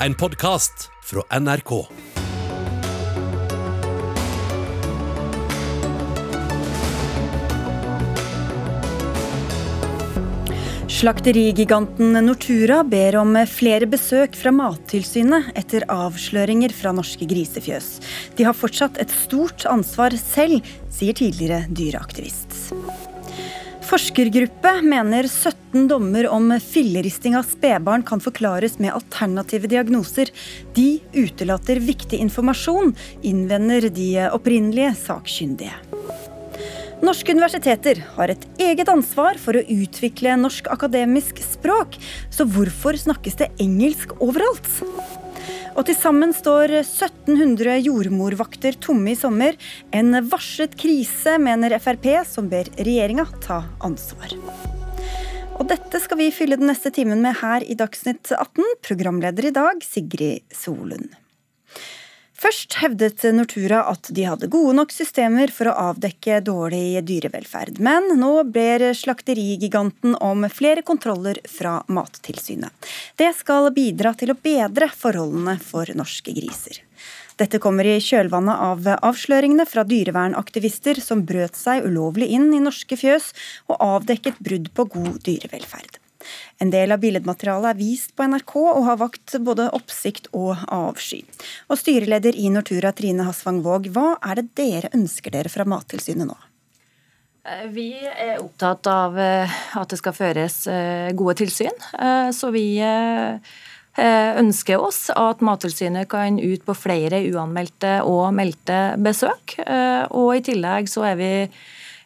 en podkast fra NRK. Slakterigiganten Nortura ber om flere besøk fra Mattilsynet etter avsløringer fra norske grisefjøs. De har fortsatt et stort ansvar selv, sier tidligere dyreaktivist. Forskergruppe mener 17 dommer om filleristing av spedbarn kan forklares med alternative diagnoser. De utelater viktig informasjon, innvender de opprinnelige sakkyndige. Norske universiteter har et eget ansvar for å utvikle norsk akademisk språk, så hvorfor snakkes det engelsk overalt? Og til sammen står 1700 jordmorvakter tomme i sommer. En varslet krise, mener Frp, som ber regjeringa ta ansvar. Og dette skal vi fylle den neste timen med her i Dagsnytt 18. Programleder i dag, Sigrid Solund. Først hevdet Nortura at de hadde gode nok systemer for å avdekke dårlig dyrevelferd, men nå ber slakterigiganten om flere kontroller fra Mattilsynet. Det skal bidra til å bedre forholdene for norske griser. Dette kommer i kjølvannet av avsløringene fra dyrevernaktivister som brøt seg ulovlig inn i norske fjøs og avdekket brudd på god dyrevelferd. En del av billedmaterialet er vist på NRK og har vakt både oppsikt og avsky. Og styreleder i Nortura, Trine Hasvang Våg, hva er det dere ønsker dere fra Mattilsynet nå? Eh, vi er opptatt av eh, at det skal føres eh, gode tilsyn. Så vi ønsker oss at Mattilsynet kan ut på flere uanmeldte og meldte besøk. Og i tillegg så er vi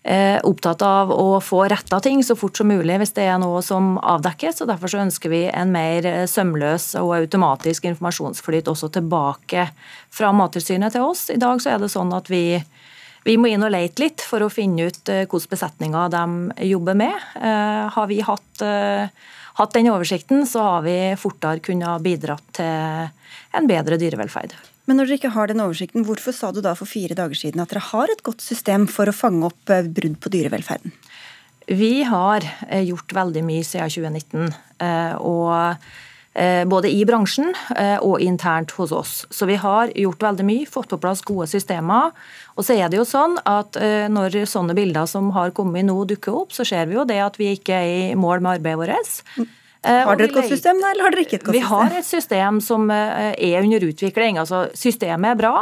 opptatt av å få retta ting så fort som mulig hvis det er noe som avdekkes. og Derfor så ønsker vi en mer eh, sømløs og automatisk informasjonsflyt også tilbake fra Mattilsynet til oss. I dag så er det sånn at vi, vi må inn og leite litt for å finne ut hvordan hvilke besetninger de jobber med. Har vi hatt, hatt den oversikten, så har vi fortere kunnet bidratt til en bedre dyrevelferd. Men når dere ikke har den oversikten, hvorfor sa du da for fire dager siden at dere har et godt system for å fange opp eh, brudd på dyrevelferden? Vi har eh, gjort veldig mye siden 2019. Eh, og både i bransjen og internt hos oss. Så vi har gjort veldig mye, fått på plass gode systemer. Og så er det jo sånn at når sånne bilder som har kommet nå dukker opp, så ser vi jo det at vi ikke er i mål med arbeidet vårt. Eh, har dere et godt system, eller har dere ikke et godt system? Vi har et system som eh, er under utvikling. Altså, systemet er bra.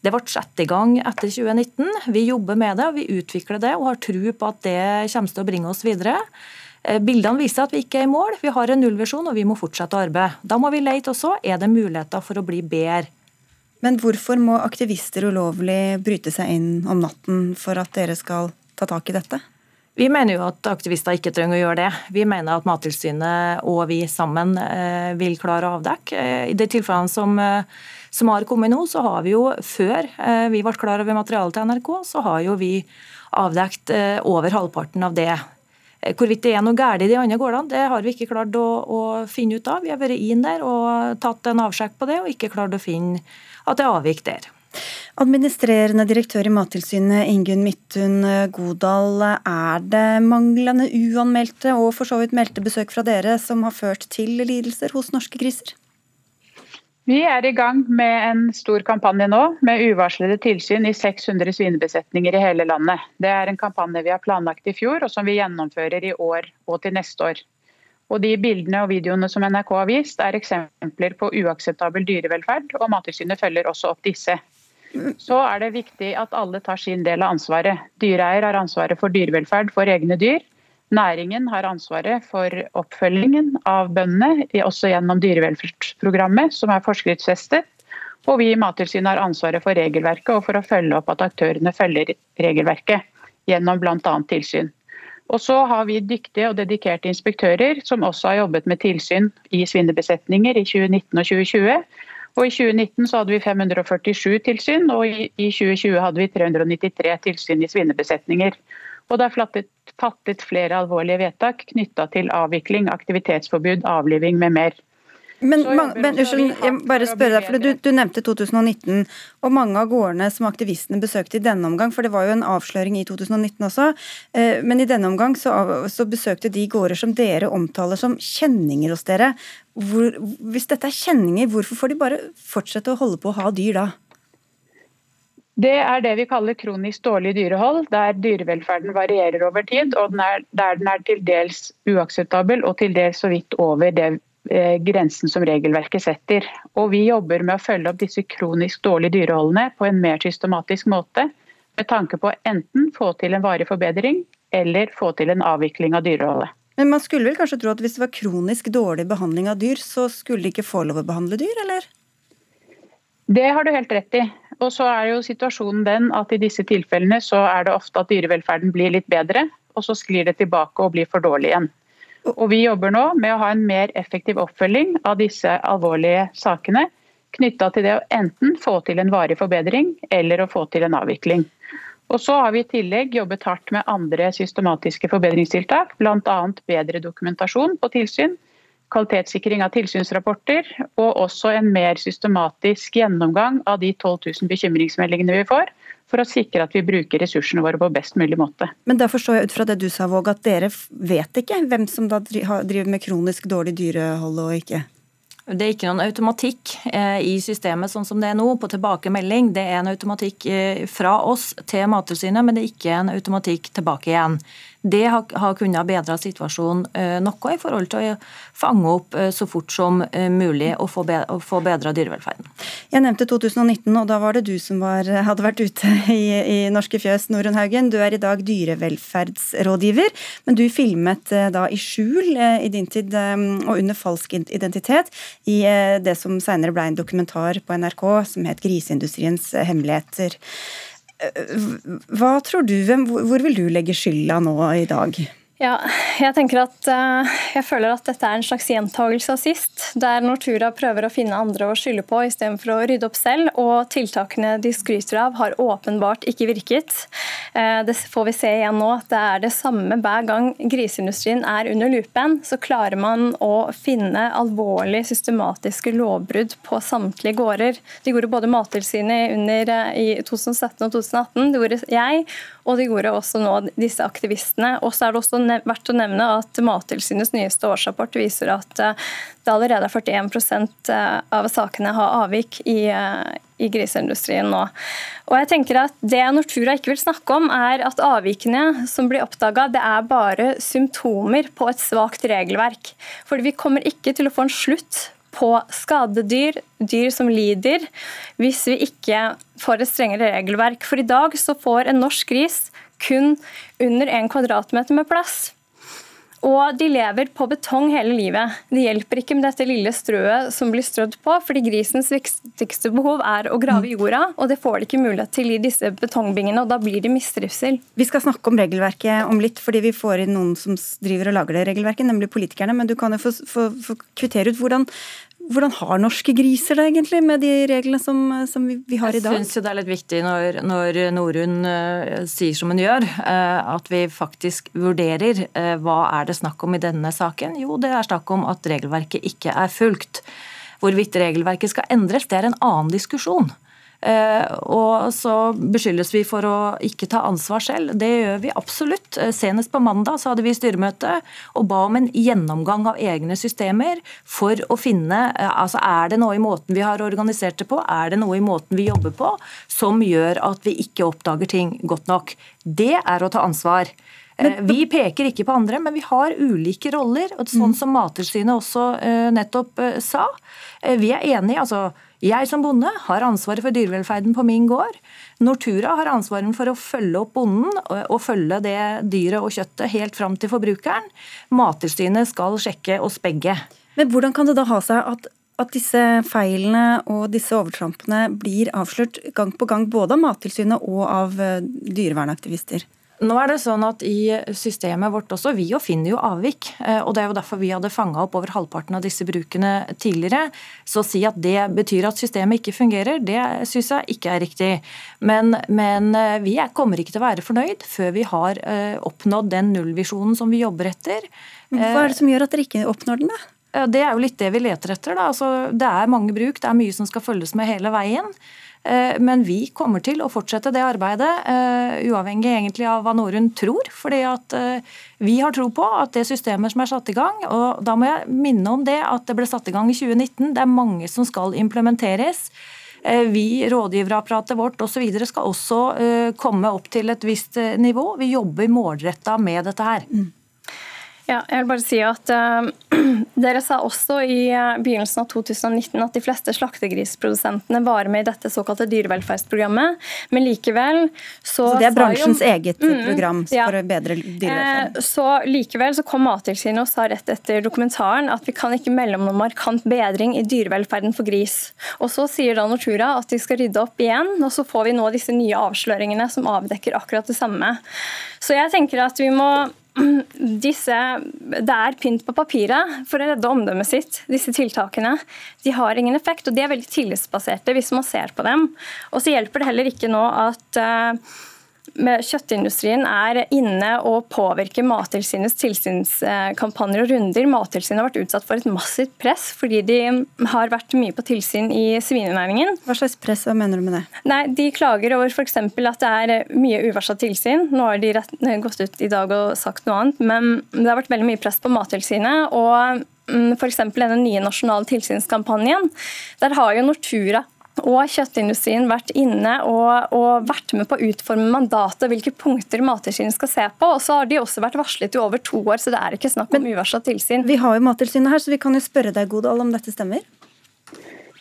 Det ble satt i gang etter 2019. Vi jobber med det, og vi utvikler det og har tro på at det kommer til å bringe oss videre. Eh, bildene viser at vi ikke er i mål. Vi har en nullvisjon, og vi må fortsette å arbeide. Da må vi lete også. Er det muligheter for å bli bedre? Men hvorfor må aktivister ulovlig bryte seg inn om natten for at dere skal ta tak i dette? Vi mener jo at aktivister ikke trenger å gjøre det. Vi mener at Mattilsynet og vi sammen eh, vil klare å avdekke. Eh, I de tilfellene som, eh, som har kommet nå, så har vi jo før vi ble klar over materialet til NRK, så har jo vi avdekt over halvparten av det. Hvorvidt det er noe galt i de andre gårdene, det har vi ikke klart å, å, finne ut av. Vi har vært inn der og tatt en avsjekk på det, og ikke klart å finne at det er avvik der. Administrerende direktør i Mattilsynet Ingunn Midthun Godal, er det manglende uanmeldte og for så vidt meldte besøk fra dere som har ført til lidelser hos norske griser? Vi er i gang med en stor kampanje nå med uvarslede tilsyn i 600 svinebesetninger i hele landet. Det er en kampanje vi har planlagt i fjor og som vi gjennomfører i år og til neste år. Og De bildene og videoene som NRK har vist er eksempler på uakseptabel dyrevelferd, og Mattilsynet følger også opp disse så er det viktig at alle tar sin del av ansvaret. Dyreeier har ansvaret for dyrevelferd for egne dyr. Næringen har ansvaret for oppfølgingen av bøndene, også gjennom dyrevelferdsprogrammet, som er forskriftsfestet. Og vi i Mattilsynet har ansvaret for regelverket og for å følge opp at aktørene følger regelverket gjennom bl.a. tilsyn. Og så har vi dyktige og dedikerte inspektører som også har jobbet med tilsyn i svinebesetninger i 2019 og 2020 og I 2019 så hadde vi 547 tilsyn, og i 2020 hadde vi 393 tilsyn i svinebesetninger. Og Det er fattet, fattet flere alvorlige vedtak knytta til avvikling, aktivitetsforbud, avliving med mer. Men, men unnskyld, jeg bare spør deg, for du, du, nevnte 2019, og mange av gårdene som aktivistene besøkte i denne omgang, for det var jo en avsløring i 2019 også, eh, men i denne omgang så, så besøkte de gårder som dere omtaler som kjenninger hos dere. Hvor, hvis dette er kjenninger, hvorfor får de bare fortsette å holde på å ha dyr da? Det er det vi kaller kronisk dårlig dyrehold, der dyrevelferden varierer over tid, og den er, der den er til dels uakseptabel og til dels så vidt over det Eh, grensen som regelverket setter. Og Vi jobber med å følge opp disse kronisk dårlige dyreholdene på en mer systematisk måte, med tanke på enten få til en varig forbedring eller få til en avvikling av dyreholdet. Men man skulle vel kanskje tro at hvis det var kronisk dårlig behandling av dyr, så skulle de ikke få lov å behandle dyr, eller? Det har du helt rett i. Og så er jo situasjonen den at i disse tilfellene så er det ofte at dyrevelferden blir litt bedre, og så sklir det tilbake og blir for dårlig igjen. Og vi jobber nå med å ha en mer effektiv oppfølging av disse alvorlige sakene knytta til det å enten få til en varig forbedring eller å få til en avvikling. Og så har vi i tillegg jobbet hardt med andre systematiske forbedringstiltak, bl.a. bedre dokumentasjon på tilsyn, kvalitetssikring av tilsynsrapporter og også en mer systematisk gjennomgang av de 12 000 bekymringsmeldingene vi får, for å sikre at vi bruker ressursene våre på best mulig måte. Men da forstår jeg ut fra det du sa, Våg, at dere vet ikke hvem som da driver med kronisk dårlig dyrehold og ikke? Det er ikke noen automatikk eh, i systemet sånn som det er nå, på tilbakemelding. Det er en automatikk eh, fra oss til Mattilsynet, men det er ikke en automatikk tilbake igjen. Det har, har kunnet bedre situasjonen eh, noe i forhold til å fange opp eh, så fort som eh, mulig og få, be, og få bedra dyrevelferden. Jeg nevnte 2019, og da var det du som var, hadde vært ute i, i Norske Fjøs, Norunn Haugen. Du er i dag dyrevelferdsrådgiver, men du filmet da i skjul i din tid og under falsk identitet i det som senere ble en dokumentar på NRK som het 'Griseindustriens hemmeligheter'. Hva tror du, Hvor vil du legge skylda nå i dag? Ja, jeg tenker at uh, jeg føler at dette er en slags gjentagelse av sist, der Nortura prøver å finne andre å skylde på istedenfor å rydde opp selv. Og tiltakene de skryter av har åpenbart ikke virket. Uh, det får vi se igjen nå. Det er det samme hver gang griseindustrien er under lupen. Så klarer man å finne alvorlige systematiske lovbrudd på samtlige gårder. Det gjorde både Mattilsynet uh, i 2017 og 2018, det gjorde jeg, og det gjorde også nå disse aktivistene. Og så er det også verdt å nevne at Mattilsynets nyeste årsrapport viser at eh, det allerede er 41 eh, av sakene har avvik i, eh, i griseindustrien nå. Og jeg tenker at Det Nortura ikke vil snakke om, er at avvikene som blir oppdaga, er bare symptomer på et svakt regelverk. Fordi vi kommer ikke til å få en slutt på skadedyr, dyr som lider, hvis vi ikke får et strengere regelverk. For i dag så får en norsk gris kun under en kvadratmeter med plass. Og de lever på betong hele livet. Det hjelper ikke med dette lille strøet som blir strødd på, fordi grisens viktigste behov er å grave i jorda, og det får de ikke mulighet til i disse betongbingene, og da blir de mistrivsel. Vi skal snakke om regelverket om litt, fordi vi får inn noen som driver og lager det regelverket, nemlig politikerne. Men du kan jo få, få, få kvittere ut hvordan, hvordan har norske griser det egentlig med de reglene som, som vi har i dag? Jeg syns det er litt viktig når, når Norun uh, sier som hun gjør, uh, at vi faktisk vurderer uh, hva er det snakk om i denne saken. Jo, det er snakk om at regelverket ikke er fulgt. Hvorvidt regelverket skal endres, det er en annen diskusjon. Eh, og så beskyldes vi for å ikke ta ansvar selv. Det gjør vi absolutt. Eh, senest på mandag så hadde vi styremøte og ba om en gjennomgang av egne systemer for å finne eh, altså Er det noe i måten vi har organisert det på, er det noe i måten vi jobber på som gjør at vi ikke oppdager ting godt nok? Det er å ta ansvar. Vi peker ikke på andre, men vi har ulike roller. og Sånn mm. som Mattilsynet også nettopp sa. Vi er enige. altså jeg som bonde har ansvaret for dyrevelferden på min gård. Nortura har ansvaret for å følge opp bonden og følge det dyret og kjøttet helt fram til forbrukeren. Mattilsynet skal sjekke oss begge. Men hvordan kan det da ha seg at, at disse feilene og disse overtrampene blir avslørt gang på gang, både av Mattilsynet og av eh, dyrevernaktivister? Nå er det sånn at I systemet vårt også, vi jo finner jo avvik. Eh, og Det er jo derfor vi hadde fanga opp over halvparten av disse brukene tidligere. Så å si at det betyr at systemet ikke fungerer, det syns jeg ikke er riktig. Men, men, eh, vi kommer ikke til å være fornøyd før vi har eh, oppnådd den nullvisjonen som vi jobber etter. Hva er det som gjør at dere ikke oppnår den? da? Det er jo litt det vi leter etter. Da. Altså, det er mange bruk, det er mye som skal følges med hele veien. Eh, men vi kommer til å fortsette det arbeidet, eh, uavhengig egentlig av hva Norun tror. fordi at vi har tro på at det systemet som er satt i gang, og da må jeg minne om det at det ble satt i gang i 2019, det er mange som skal implementeres. Vi, rådgiverapparatet vårt osv. Så skal også komme opp til et visst nivå. Vi jobber målretta med dette her. Mm. Ja, jeg vil bare si at uh, Dere sa også i uh, begynnelsen av 2019 at de fleste slaktegrisprodusentene var med i dette såkalte dyrevelferdsprogrammet, men likevel så Så det er bransjens jo, eget mm, program ja. for å bedre dyrevelferd? Uh, så likevel så kom Mattilsynet og sa rett etter dokumentaren at vi kan ikke melde om noen markant bedring i dyrevelferden for gris. Og så sier da Nortura at de skal rydde opp igjen, og så får vi nå disse nye avsløringene som avdekker akkurat det samme. Så jeg tenker at vi må disse, det er pynt på papiret for å redde omdømmet sitt. Disse tiltakene de har ingen effekt, og de er veldig tillitsbaserte hvis man ser på dem. Og så hjelper det heller ikke nå at uh, kjøttindustrien er inne og påvirker Mattilsynets tilsynskampanjer og runder. Mattilsynet har vært utsatt for et massivt press fordi de har vært mye på tilsyn i svinenæringen. Hva slags press, hva mener du med det? Nei, De klager over f.eks. at det er mye uvarsla tilsyn. Nå har de rett, gått ut i dag og sagt noe annet, men det har vært veldig mye press på Mattilsynet. og mm, F.eks. denne nye nasjonale tilsynskampanjen. Der har jo Nortura og kjøttindustrien vært inne og, og, vært med på å utforme mandatet, hvilke punkter Mattilsynet skal se på. Og så har de også vært varslet i over to år, så det er ikke snakk om uvarsla tilsyn. Vi har jo Mattilsynet her, så vi kan jo spørre deg, Godal, om dette stemmer?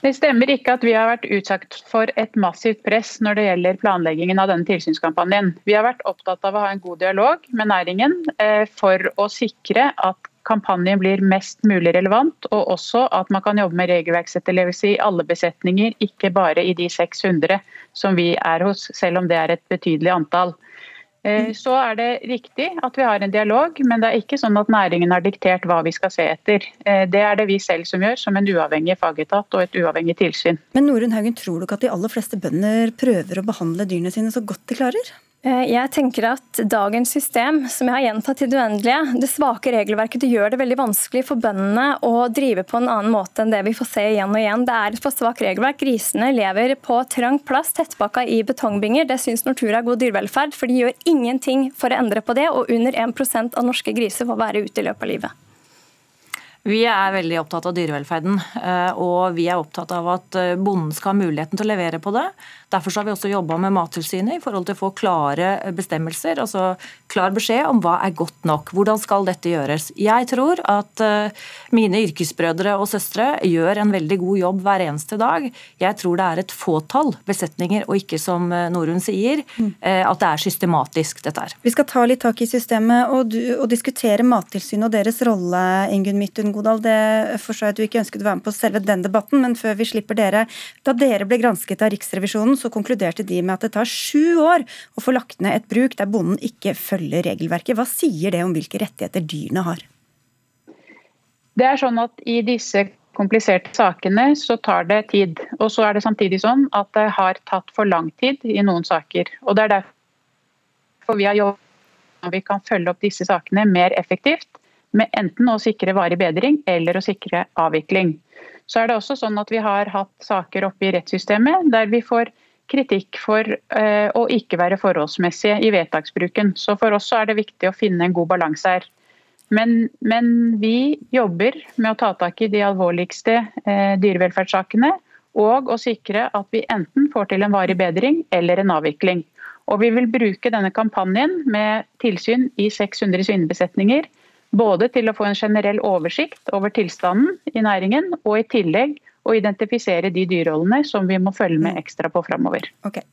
Det stemmer ikke at vi har vært utsatt for et massivt press når det gjelder planleggingen av denne tilsynskampanjen. Vi har vært opptatt av å ha en god dialog med næringen eh, for å sikre at kampanjen blir mest mulig relevant, og også at man kan jobbe med regelverksetterlevelse i alle besetninger, ikke bare i de 600 som vi er hos, selv om det er et betydelig antall. Eh, så er det riktig at vi har en dialog, men det er ikke sånn at næringen har diktert hva vi skal se etter. Eh, det er det vi selv som gjør, som en uavhengig fagetat og et uavhengig tilsyn. Men Norun Haugen, tror du ikke at de aller fleste bønder prøver å behandle dyrene sine så godt de klarer? Eh, jeg tenker at dagens system, som jeg har gjentatt til det uendelige, det svake regelverket det gjør det veldig vanskelig for bøndene å drive på en annen måte enn det vi får se igjen og igjen. Det er et for svakt regelverk. Grisene lever på trang plass, tettpakka i betongbinger. Det syns Nortura er god dyrevelferd, for de gjør ingenting for å endre på det, og under 1% av norske griser får være ute i løpet av livet. Vi er veldig opptatt av dyrevelferden, eh, og vi er opptatt av at eh, bonden skal ha muligheten til å levere på det. Derfor har vi også jobba med Mattilsynet i forhold til å få klare bestemmelser, altså klar beskjed om hva er godt nok. Hvordan skal dette gjøres? Jeg tror at eh, mine yrkesbrødre og -søstre gjør en veldig god jobb hver eneste dag. Jeg tror det er et fåtall besetninger, og ikke som eh, Norun sier, eh, at det er systematisk dette her. Vi skal ta litt tak i systemet og, du, og diskutere Mattilsynet og deres rolle, Ingunn Midtun Godal. Det forstår jeg at du ikke ønsket å være med på selve den debatten, men før vi slipper dere. Da dere ble gransket av Riksrevisjonen, så konkluderte de med at det tar sju år å få lagt ned et bruk der bonden ikke følger regelverket. Hva sier det om hvilke rettigheter dyrene har? Det er sånn at I disse kompliserte sakene så tar det tid. Og så er det samtidig sånn at det har tatt for lang tid i noen saker. Og Det er derfor vi har jobbet vi kan følge opp disse sakene mer effektivt. Med enten å sikre varig bedring eller å sikre avvikling. Så er det også sånn at Vi har hatt saker oppe i rettssystemet der vi får kritikk for uh, å ikke være forholdsmessige i vedtaksbruken. Så For oss er det viktig å finne en god balanse her. Men, men, vi jobber med å ta tak i de alvorligste uh, dyrevelferdssakene. Og å sikre at vi enten får til en varig bedring eller en avvikling. Og Vi vil bruke denne kampanjen med tilsyn i 600 svinebesetninger både til å få en generell oversikt over tilstanden i næringen, og i tillegg å identifisere de dyreholdene som vi må følge med ekstra på framover. Okay.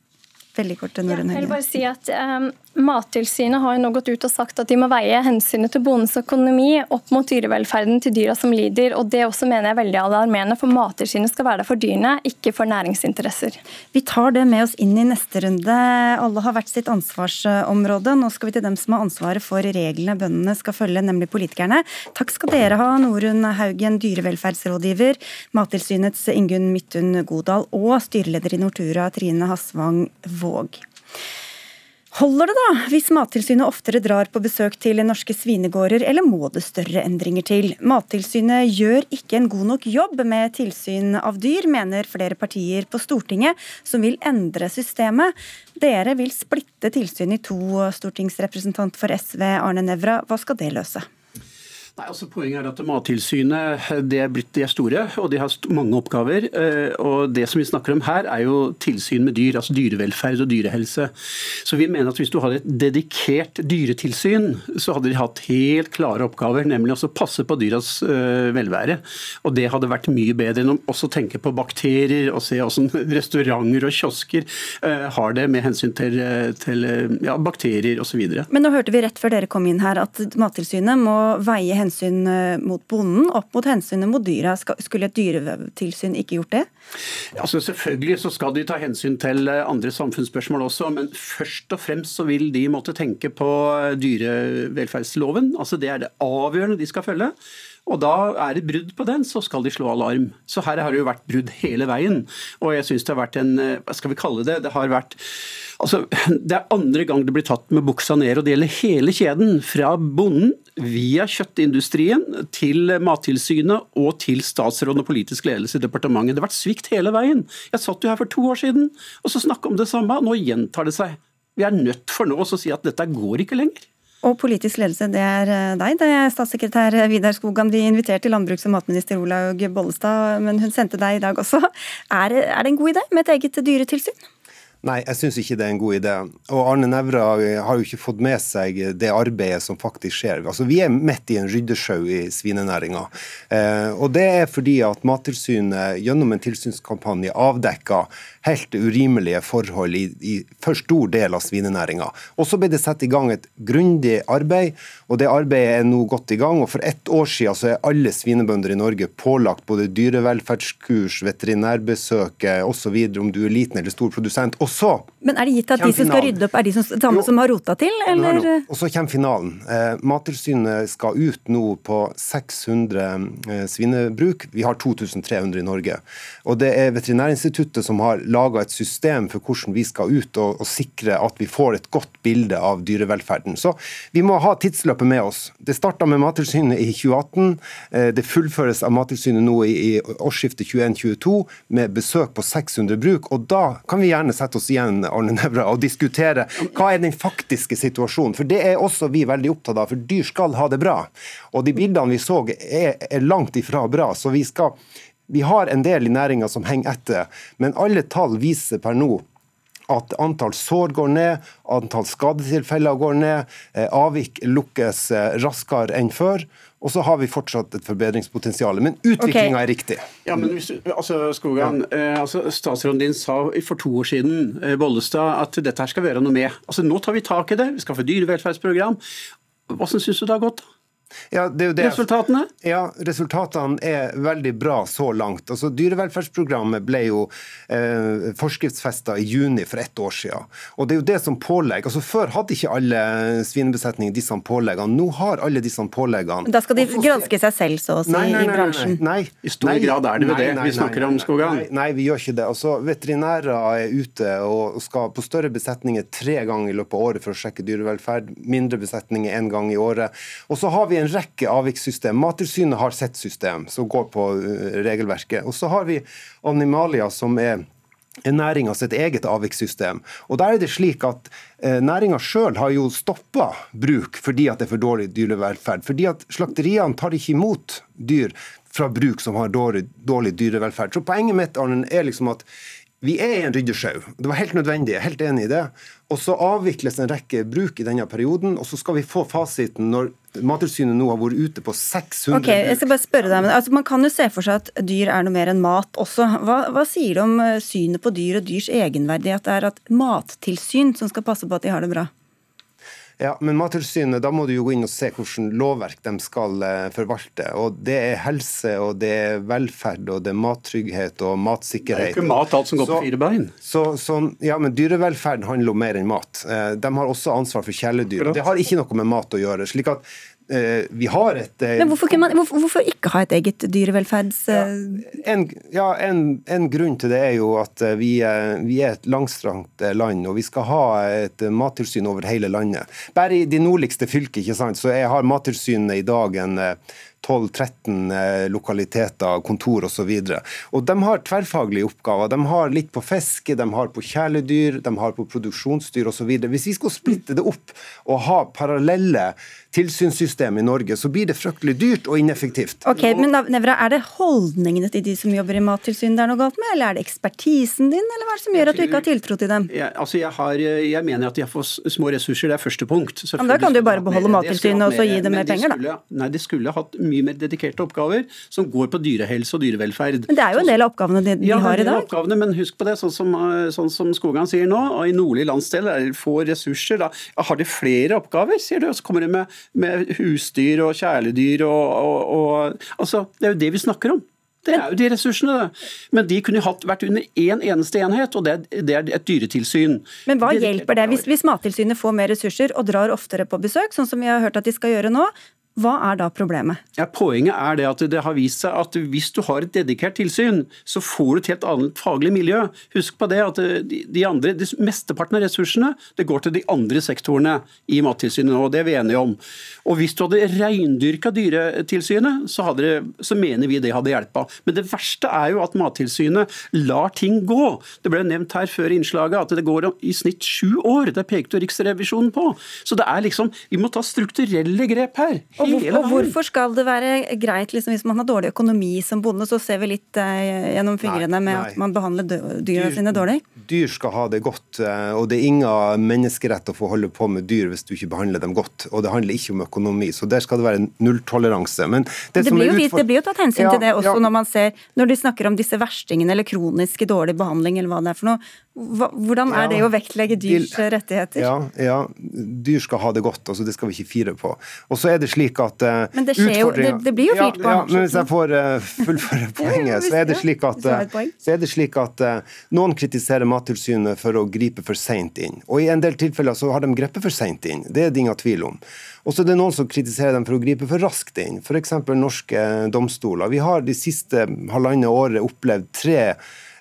Veldig kort, Norun ja, jeg vil bare si at um, Mattilsynet har jo nå gått ut og sagt at de må veie hensynet til bondens økonomi opp mot dyrevelferden til dyra som lider. og Det også mener jeg er veldig alarmerende, for Mattilsynet skal være der for dyrene, ikke for næringsinteresser. Vi tar det med oss inn i neste runde. Alle har hvert sitt ansvarsområde. Nå skal vi til dem som har ansvaret for reglene bøndene skal følge, nemlig politikerne. Takk skal dere ha, Norunn Haugen, dyrevelferdsrådgiver, Mattilsynets Ingunn Midtun Godal og styreleder i Nortura, Trine Hasvang Våg. Holder det da, hvis Mattilsynet oftere drar på besøk til norske svinegårder, eller må det større endringer til? Mattilsynet gjør ikke en god nok jobb med tilsyn av dyr, mener flere partier på Stortinget som vil endre systemet. Dere vil splitte tilsynet i to, stortingsrepresentant for SV Arne Nævra. Hva skal det løse? Nei, altså Poenget er at Mattilsynet det er blitt, de er store og de har mange oppgaver. Eh, og Det som vi snakker om her, er jo tilsyn med dyr, altså dyrevelferd og dyrehelse. Så vi mener at Hvis du hadde et dedikert dyretilsyn, så hadde de hatt helt klare oppgaver, nemlig å passe på dyras eh, velvære. Og Det hadde vært mye bedre enn å også tenke på bakterier og se hvordan restauranter og kiosker eh, har det med hensyn til, til ja, bakterier osv. Men nå hørte vi rett før dere kom inn her at Mattilsynet må veie hensyn eh, mot bonden opp mot hensynet mot dyra. Skulle et dyretilsyn ikke gjort det? Altså selvfølgelig så skal de ta hensyn til eh, andre samfunnsspørsmål også, men først og fremst så vil de måtte tenke på eh, dyrevelferdsloven. Altså Det er det avgjørende de skal følge. Og da er det brudd på den, så skal de slå alarm. Så her har det jo vært brudd hele veien. Og jeg syns det har vært en Hva skal vi kalle det? Det har vært Altså, Det er andre gang det blir tatt med buksa ned, og det gjelder hele kjeden. Fra bonden via kjøttindustrien til Mattilsynet og til statsråden og politisk ledelse i departementet. Det har vært svikt hele veien. Jeg satt jo her for to år siden og så snakka om det samme. Nå gjentar det seg. Vi er nødt for nå å si at dette går ikke lenger. Og politisk ledelse, det er eh, deg. Det er statssekretær Vidar Skogan. Vi inviterte landbruks- og matminister Olaug Bollestad, men hun sendte deg i dag også. Er, er det en god idé med et eget dyretilsyn? Nei, jeg syns ikke det er en god idé. Og Arne Nævra har jo ikke fått med seg det arbeidet som faktisk skjer. Altså, Vi er midt i en ryddesjau i svinenæringa. Eh, og det er fordi at Mattilsynet gjennom en tilsynskampanje avdekka helt urimelige forhold i, i for stor del av svinenæringa. Så ble det satt i gang et grundig arbeid, og det arbeidet er nå godt i gang. og For ett år siden så er alle svinebønder i Norge pålagt både dyrevelferdskurs, veterinærbesøk osv. om du er liten eller stor produsent. Og så Men er det gitt at de som skal rydde opp, er de som, samme som har rota til, eller? Og så kommer finalen. Eh, Mattilsynet skal ut nå på 600 eh, svinebruk. Vi har 2300 i Norge. Og det er Veterinærinstituttet som har laga et system for hvordan vi skal ut og, og, sikre at vi får et godt bilde av dyrevelferden. Så vi må ha tidsløpet med oss. Det starta med Mattilsynet i 2018. Eh, det fullføres av Mattilsynet nå i, i årsskiftet 21-22 med besøk på 600 bruk. og da kan vi gjerne sette oss igjen Arne Nævra, og diskutere hva er den faktiske situasjonen. For Det er også vi veldig opptatt av, for dyr skal ha det bra. Og De bildene vi så er, er langt ifra bra. så vi skal vi har en del i næringa som henger etter, men alle tall viser per nå at antall sår går ned, antall skadetilfeller går ned, eh, avvik lukkes eh, raskere enn før. Og så har vi fortsatt et forbedringspotensial. Men utviklinga okay. er riktig. Ja, men hvis, altså, Skogan, ja. eh, altså, Statsråden din sa for to år siden eh, Bollestad, at dette her skal vi gjøre noe med. Altså, Nå tar vi tak i det. Vi skal få dyrevelferdsprogram. Hvordan syns du det har gått? Ja, det det. Resultatene? Ja, Resultatene er veldig bra så langt. Altså, dyrevelferdsprogrammet ble jo eh, forskriftsfesta i juni for ett år siden. Og det er jo det som pålegger. Altså, før hadde ikke alle svinebesetninger disse påleggene. Nå har alle disse påleggene. Da skal de granske seg selv, så å si, nei, nei, nei, i bransjen? Nei, I stor grad er det jo det vi snakker om, Skogan. Nei, vi gjør ikke det. Altså, veterinærer er ute og skal på større besetninger tre ganger i løpet av året for å sjekke dyrevelferd. Mindre besetninger én gang i året. Og så har vi en rekke avvikssystem. Mattilsynet har sitt system som går på eh, regelverket. Og så har vi Animalia, som er næringa sitt eget avvikssystem. Og der er det slik at eh, Næringa sjøl har jo stoppa bruk fordi at det er for dårlig dyrevelferd. Fordi at Slakteriene tar ikke imot dyr fra bruk som har dårlig, dårlig dyrevelferd. Så Poenget mitt Arne, er liksom at vi er i en ryddesjau. Det var helt nødvendig. Jeg er helt enig i det. Og så avvikles en rekke bruk i denne perioden, og så skal vi få fasiten når Mattilsynet nå har vært ute på 600 Ok, jeg skal bare spørre deg, men altså, Man kan jo se for seg at dyr er noe mer enn mat også. Hva, hva sier du om eh, synet på dyr og dyrs egenverdighet? Det er at mattilsyn som skal passe på at de har det bra? Ja, men Mattilsynet, da må du jo gå inn og se hvordan lovverk de skal eh, forvalte. Og Det er helse, og det er velferd, og det er mattrygghet og matsikkerhet. Det er jo ikke mat alt som går så, på fire bein. Så, så, ja, men Dyrevelferd handler om mer enn mat. Eh, de har også ansvar for kjæledyr. Det har ikke noe med mat å gjøre. slik at vi har et eh, Men hvorfor, man, hvorfor, ikke ha et eget dyrevelferds... Ja, en, ja en, en, grunn til det er jo at eh, vi, vi, er et langstrakt land, og vi skal ha et mattilsyn over hele landet. Bare i de nordligste fylkene, ikke sant, så jeg har Mattilsynet i dag en 12-13 lokaliteter, kontor osv. De har tverrfaglige oppgaver. De har litt på fiske, de har på kjæledyr, de har på produksjonsdyr osv. Hvis vi skal splitte det opp og ha parallelle tilsynssystem i Norge, så blir det fryktelig dyrt og ineffektivt. Ok, men Nevra, Er det holdningene til de som jobber i Mattilsynet det er noe galt med, eller er det ekspertisen din, eller hva er det som gjør at du ikke har tiltro til dem? Jeg, altså jeg, har, jeg mener at de har for små ressurser, det er første punkt. Men Da kan du bare beholde Mattilsynet og så gi dem mer penger, da. Nei, de skulle hatt mye mer dedikerte oppgaver som går på dyrehelse og dyrevelferd. Men det er jo en del av oppgavene de, de ja, har i dag? Ja, oppgavene, men husk på det, sånn som, sånn som Skogan sier nå, og i nordlig landsdel er det få ressurser. Da har de flere oppgaver, sier du, og så kommer de med, med husdyr og kjæledyr og, og, og, Altså, det er jo det vi snakker om. Det er jo de ressursene, det. Men de kunne hatt, vært under én en eneste enhet, og det er, det er, et dyretilsyn. Men hva hjelper det hvis, hvis Mattilsynet får mer ressurser og drar oftere på besøk, sånn som vi har hørt at de skal gjøre nå? Hva er da problemet? Ja, poenget er det at det har vist seg at hvis du har et dedikert tilsyn, så får du et helt annet faglig miljø. Husk på det at de andre, de Mesteparten av ressursene det går til de andre sektorene i Mattilsynet nå, det er vi enige om. Og Hvis du hadde reindyrka Dyretilsynet, så, det, så, mener vi det hadde hjelpa. Men det verste er jo at Mattilsynet lar ting gå. Det ble nevnt her før innslaget at det går i snitt sju år. Det pekte Riksrevisjonen på. Så det er liksom, vi må ta strukturelle grep her. Og, hvor, og hvorfor skal det være greit liksom, hvis man har dårlig økonomi som bonde, så ser vi litt eh, gjennom fingrene med nei. at man behandler dyra dyr, sine dårlig? Dyr skal ha det godt, eh, og det er ingen menneskerett å få holde på med dyr hvis du ikke behandler dem godt. Og det handler ikke om økonomi, så der skal det være nulltoleranse. Men det, det, blir jo, det, blir jo, tatt hensyn ja, til det også ja. når man ser, når de snakker om disse verstingene eller kroniske dårlig behandling eller hva det er for noe. Hvordan er det å vektlegge dyrs rettigheter? Ja, ja, dyr skal ha det godt, altså det skal vi ikke fire på. Og så er det slik at uh, Men det, skjer jo, det, det, blir jo firt på. Ja, men hvis jeg får uh, fullføre poenget, så er det slik at, uh, så er det slik at noen kritiserer Mattilsynet for å gripe for seint inn. Og i en del tilfeller så har de grepet for seint inn. Det er det ingen tvil om. Og så er det noen som kritiserer dem for å gripe for raskt inn. F.eks. norske domstoler. Vi har de siste halvannet året opplevd tre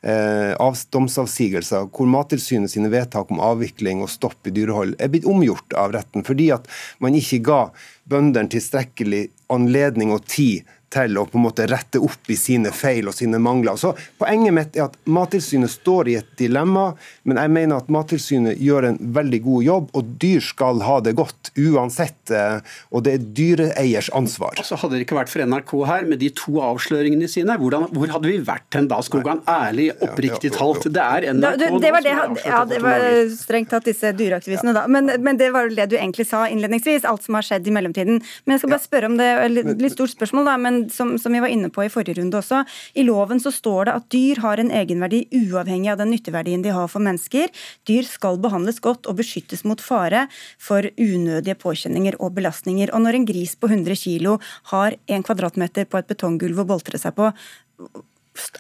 eh, domsavsigelser hvor Mattilsynet sine vedtak om avvikling og stopp i dyrehold er blitt omgjort av retten, fordi at man ikke ga bøndene tilstrekkelig anledning og tid til å på en måte rette opp i sine feil og sine mangler. Så Poenget mitt er at Mattilsynet står i et dilemma, men jeg mener at Mattilsynet gjør en veldig god jobb, og dyr skal ha det godt uansett. Eh, og det er dyreeiers ansvar. Altså Hadde det ikke vært for NRK her med de to avsløringene sine, hvordan, hvor hadde vi vært hen da, Skogan? Ærlig, oppriktig talt. Det er NRK det, det var det, Ja, det var strengt tatt disse dyreaktivistene, da. Men, men det var jo det du egentlig sa innledningsvis, alt som har skjedd i mellomtiden. Men jeg skal bare spørre om det, litt stort spørsmål, da. men som, som, vi var inne på i forrige runde også, i loven så står det at dyr har en egenverdi uavhengig av den nytteverdien de har for mennesker. Dyr skal behandles godt og beskyttes mot fare for unødige påkjenninger og belastninger. Og når en gris på 100 kg har en kvadratmeter på et betonggulv å boltre seg på,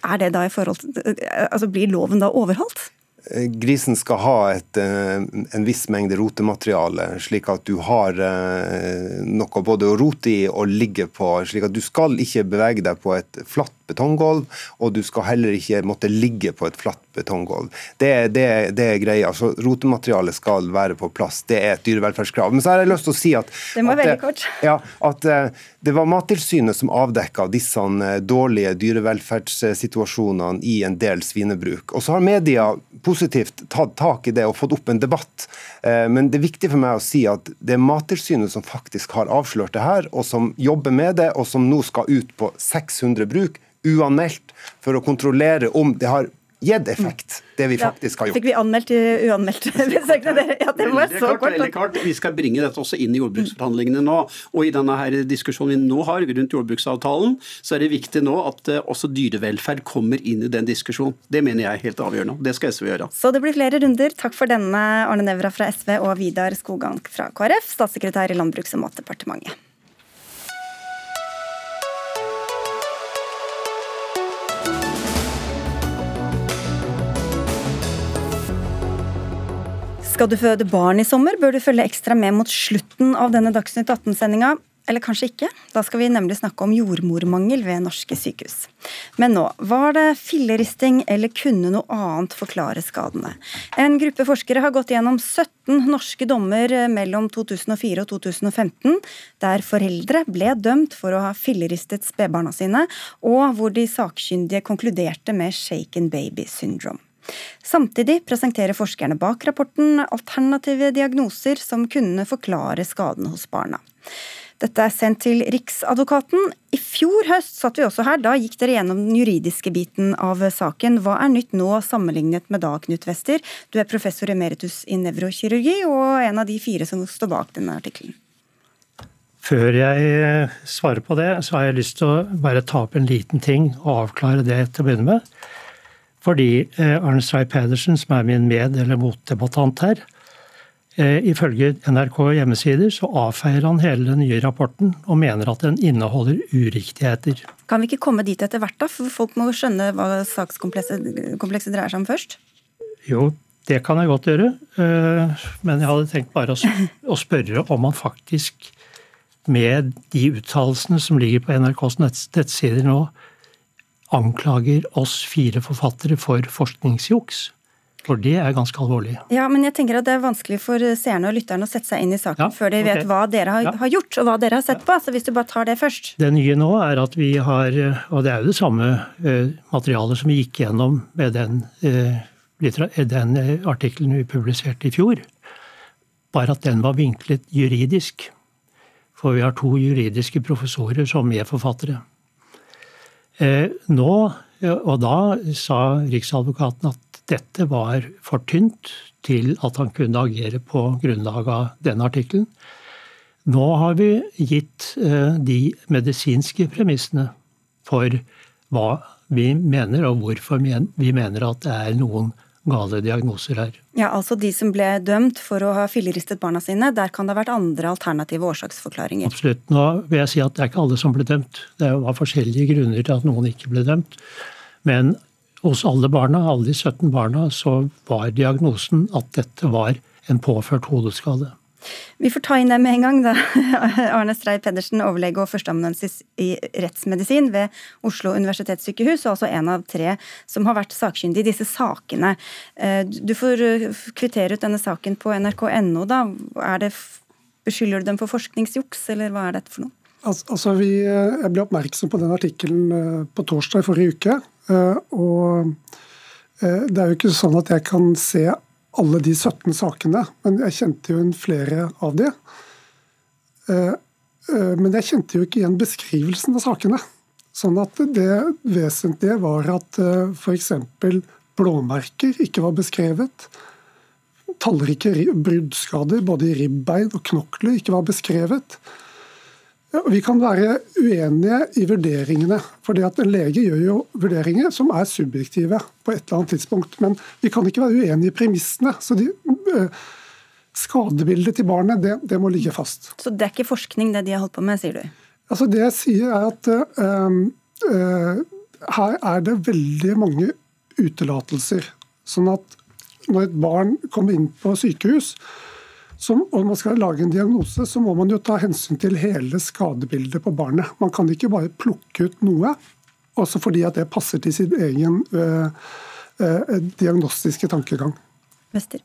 er det da i forhold til, altså Blir loven da overholdt? Eh, grisen skal ha et, eh, en viss mengde rotemateriale, slik at du har eh, noe både å rote i og ligge på. slik at Du skal ikke bevege deg på et flatt betonggulv, og du skal heller ikke måtte ligge på et flatt betonggulv. Det, det, det er greia. Så rotematerialet skal være på plass. Det er et dyrevelferdskrav. Men så har jeg lyst til å si at, det, at, veldig. Ja, at det var Mattilsynet som avdekka disse dårlige dyrevelferdssituasjonene i en del svinebruk. Og så har media positivt tatt tak i det og fått opp en debatt. Eh, men det er viktig for meg å si at det er Mattilsynet som faktisk har avslørt det her, og som jobber med det, og som nå skal ut på 600 bruk uanmeldt for å kontrollere om det har gitt effekt, det vi faktisk har gjort. Fikk vi anmeldt uanmeldt besøkene? Ja, det var så kort. kort. Vi skal bringe dette også inn i jordbruksforhandlingene nå. Og i denne her diskusjonen vi nå har rundt jordbruksavtalen, så er det viktig nå at eh, også dyrevelferd kommer inn i den diskusjonen. Det mener jeg er helt avgjørende. Det skal SV gjøre. Så det blir flere runder. Takk for denne, Arne Nævra fra SV og Vidar Skogank fra KrF, statssekretær i Landbruks- og matdepartementet. Skal du føde barn i sommer, bør du følge ekstra med mot slutten av denne Dagsnytt 18-sendinga. Eller kanskje ikke. Da skal vi nemlig snakke om jordmormangel ved norske sykehus. Men nå, var det filleristing eller kunne noe annet forklare skadene? En gruppe forskere har gått gjennom 17 norske dommer mellom 2004 og 2015, der foreldre ble dømt for å ha filleristet spedbarna sine, og hvor de sakkyndige konkluderte med shaken baby syndrome. Samtidig presenterer forskerne bak rapporten alternative diagnoser som kunne forklare skadene hos barna. Dette er sendt til Riksadvokaten. I fjor høst satt vi også her. Da gikk dere gjennom den juridiske biten av saken. Hva er nytt nå sammenlignet med da, Knut Wester? Du er professor emeritus i nevrokirurgi og en av de fire som står bak denne artikkelen. Før jeg eh, svarer på det, så har jeg lyst til å bare ta opp en liten ting og avklare det til å begynne med. Fordi eh, Arne Stray Pedersen, som er min med- eller motdebattant her, Eh, ifølge NRK hjemmesider så avfeier han hele den nye rapporten og mener at den inneholder uriktigheter. Kan vi ikke komme dit etter hvert, da? For folk må skjønne hva sakskomplekset dreier seg om først? Jo, det kan jeg godt gjøre. Eh, men jeg hadde tenkt bare å spørre om han faktisk, med de uttalelsene som ligger på NRKs nettsider nå, anklager oss fire forfattere for forskningsjuks. For det er ganske alvorlig. Ja, men jeg tenker at det er vanskelig for seerne og lytterne å sette seg inn i saken ja, før de vet hva dere har, ja. har, gjort og hva dere har sett på. Så hvis du bare tar det først. Det nye nå er at vi har, og det er jo det samme uh, materialet som vi gikk gjennom med den, uh, den uh, artikkelen vi publiserte i fjor, bare at den var vinklet juridisk. For vi har to juridiske professorer som medforfattere. Nå, og da sa Riksadvokaten at dette var for tynt til at han kunne agere på grunnlag av denne artikkelen. Nå har vi gitt eh, de medisinske premissene for hva vi mener, og hvorfor vi mener at det er noen gale diagnoser her. Ja, altså De som ble dømt for å ha filleristet barna sine, der kan det ha vært andre alternative årsaksforklaringer? Absolutt. Nå vil jeg si at det er ikke alle som ble dømt. Det var forskjellige grunner til at noen ikke ble dømt. Men hos alle barna, alle de 17 barna, så var diagnosen at dette var en påført hodeskade. Vi får ta inn dem med en gang, da. Arne Strei Pedersen, overlege og førsteamanuensis i rettsmedisin ved Oslo universitetssykehus, og altså en av tre som har vært sakkyndig i disse sakene. Eh, du får eh, kvittere ut denne saken på nrk.no, da. Det, beskylder du dem for forskningsjuks, eller hva er dette for noe? Altså, vi, eh, jeg ble oppmerksom på den artikkelen på torsdag i forrige uke. Og det er jo ikke sånn at jeg kan se alle de 17 sakene, men jeg kjente jo igjen flere av de. Eh, men jeg kjente jo ikke igjen beskrivelsen av sakene. Sånn at det vesentlige var at f.eks. blåmerker ikke var beskrevet. Tallrike bruddskader både i ribbein og knokler ikke var beskrevet. Vi kan være uenige i vurderingene. for at En lege gjør jo vurderinger som er subjektive på et eller annet tidspunkt. Men vi kan ikke være uenige i premissene. så de, øh, Skadebildet til barnet det, det, må ligge fast. Så det er ikke forskning det de har holdt på med, sier du? Altså Det jeg sier er at uh, uh, her er det veldig mange utelatelser. Sånn at når et barn kommer inn på sykehus, som, og man skal lage en diagnose, så må man jo ta hensyn til hele skadebildet på barnet. Man kan ikke bare plukke ut noe, også fordi at det passer til sin egen øh, øh, diagnostiske tankegang. Mester.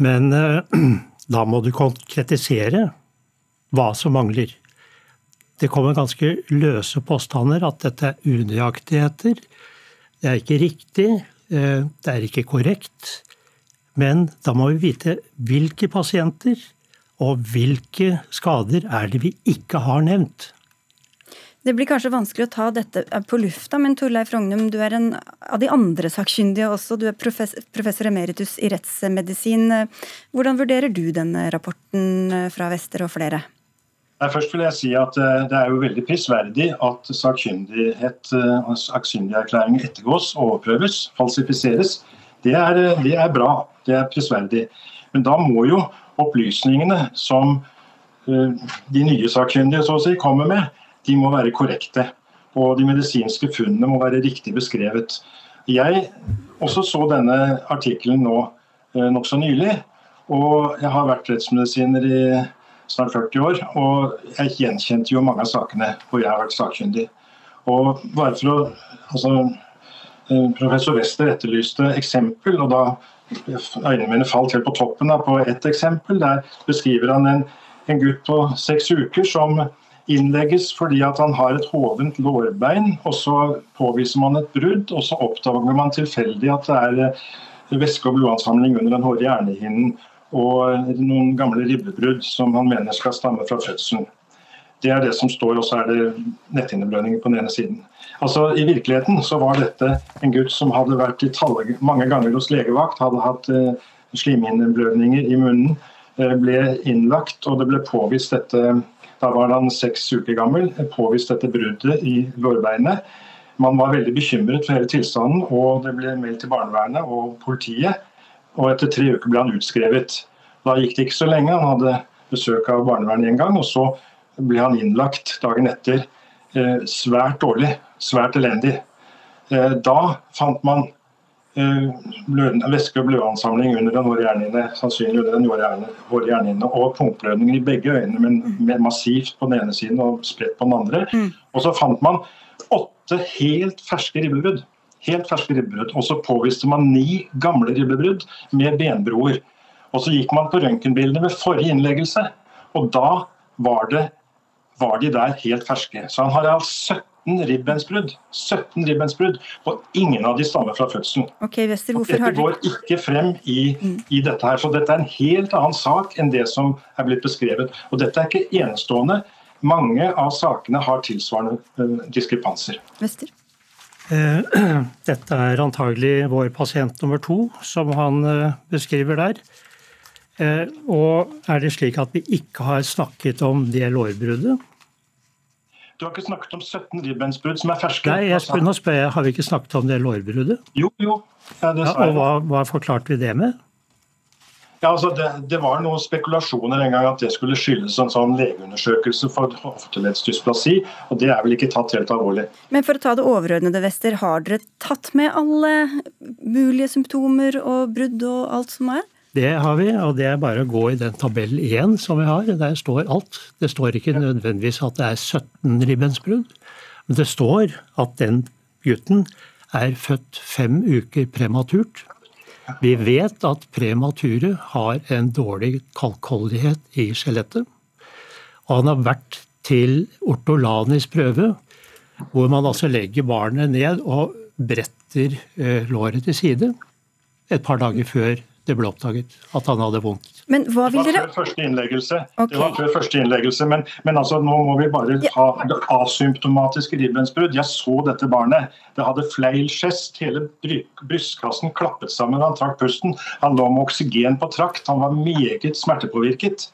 Men øh, da må du konkretisere hva som mangler. Det kommer ganske løse påstander at dette er unøyaktigheter. Det er ikke riktig, det er ikke korrekt. Men da må vi vite hvilke pasienter og hvilke skader er det vi ikke har nevnt. Det blir kanskje vanskelig å ta dette på lufta, men Torleif Rognum, du er en av de andre sakkyndige også. Du er professor emeritus i rettsmedisin. Hvordan vurderer du denne rapporten fra Vester og flere? Først vil jeg si at eh, Det er jo veldig prisverdig at sakkyndighet, eh, sakkyndigerklæringer ettergås, overprøves, falsifiseres. Det er, det er bra, det er prisverdig. Men da må jo opplysningene som uh, de nye sakkyndige så å si, kommer med, de må være korrekte. Og de medisinske funnene må være riktig beskrevet. Jeg også så denne artikkelen nå uh, nokså nylig. Og jeg har vært rettsmedisiner i snart 40 år, og jeg gjenkjente jo mange av sakene hvor jeg har vært sakkyndig. Og bare for å, altså, eh, Professor Wester etterlyste eksempel, og da øynene mine falt helt på toppen da, på ett eksempel. Der beskriver han en, en gutt på seks uker som innlegges fordi at han har et hovent lårbein. og Så påviser man et brudd, og så oppdager man tilfeldig at det er eh, væske- og blodansamling under den hårde hjernehinnen og noen gamle ribbebrudd som han mener skal stamme fra fødselen. Det er det som står, og så er det netthinneblødninger på den ene siden. Altså I virkeligheten så var dette en gutt som hadde vært i tallet, mange ganger hos legevakt, hadde hatt eh, slimhinneblødninger i munnen, eh, ble innlagt, og det ble påvist dette da var han seks uker gammel, påvist dette bruddet i lårbeinet. Man var veldig bekymret for hele tilstanden, og det ble meldt til barnevernet og politiet. Og etter tre uker ble han utskrevet. Da gikk det ikke så lenge. Han hadde besøk av barnevernet en gang, og så ble han innlagt dagen etter. Eh, svært dårlig, svært elendig. Eh, da fant man Eh, væske- og blødansamling under den hårde hjernehinne, sannsynlig under den hårde hjernehinne, og punktblødninger i begge øynene, men massivt på den ene siden og spredt på den andre. Mm. Og så fant man åtte helt ferske ribbebrudd. Helt ferske ribbebrudd. Og så påviste man ni gamle ribbebrudd med benbroer. Og så gikk man på røntgenbildene ved forrige innleggelse, og da var, det, var de der helt ferske. Så han har altså 17 17 ribbensbrudd. 17 ribbensbrudd, og ingen av de stammer fra fødselen. Okay, Vester, hvorfor dette går ikke frem i, mm. i, dette her. Så dette er en helt annen sak enn det som er blitt beskrevet. Og dette er ikke enestående. Mange av sakene har tilsvarende uh, diskrepanser. Vester? Eh, dette er antagelig vår pasient nummer to, som han eh, beskriver der. Og er det slik at vi ikke har snakket om det lårbruddet? Du har ikke snakket om 17 ribbensbrudd som er ferske? Nei, jeg spør, nå spør jeg, Har vi ikke snakket om det lårbruddet? Jo, jo. Ja, det ja, og hva, hva, forklarte vi det med? Ja, altså det, det, var noen spekulasjoner en gang at det skulle skyldes en sånn legeundersøkelse for hofteleddsdysplasi, og det er vel ikke tatt helt alvorlig. Men for å ta det overordnede, Wester, har dere tatt med alle mulige symptomer og brudd og alt som er? Det har vi, og det er bare å gå i den tabell 1 som vi har. Der står alt. Det står ikke nødvendigvis at det er 17 ribbensbrudd, men det står at den gutten er født fem uker prematurt. Vi vet at premature har en dårlig kalkholdighet i skjelettet. Og han har vært til ortolanisk prøve, hvor man altså legger barnet ned og bretter eh, låret til side et par dager før det ble oppdaget at han hadde vondt. Men hva vil dere... Det var før første innleggelse. Okay. Det var før første innleggelse, Men, men altså, nå må vi bare ha det asymptomatiske ribbensbrudd. Jeg så dette barnet. Det hadde fleil gest. Hele brystkassen klappet sammen. Han trakk pusten. Han lå med oksygen på trakt. Han var meget smertepåvirket.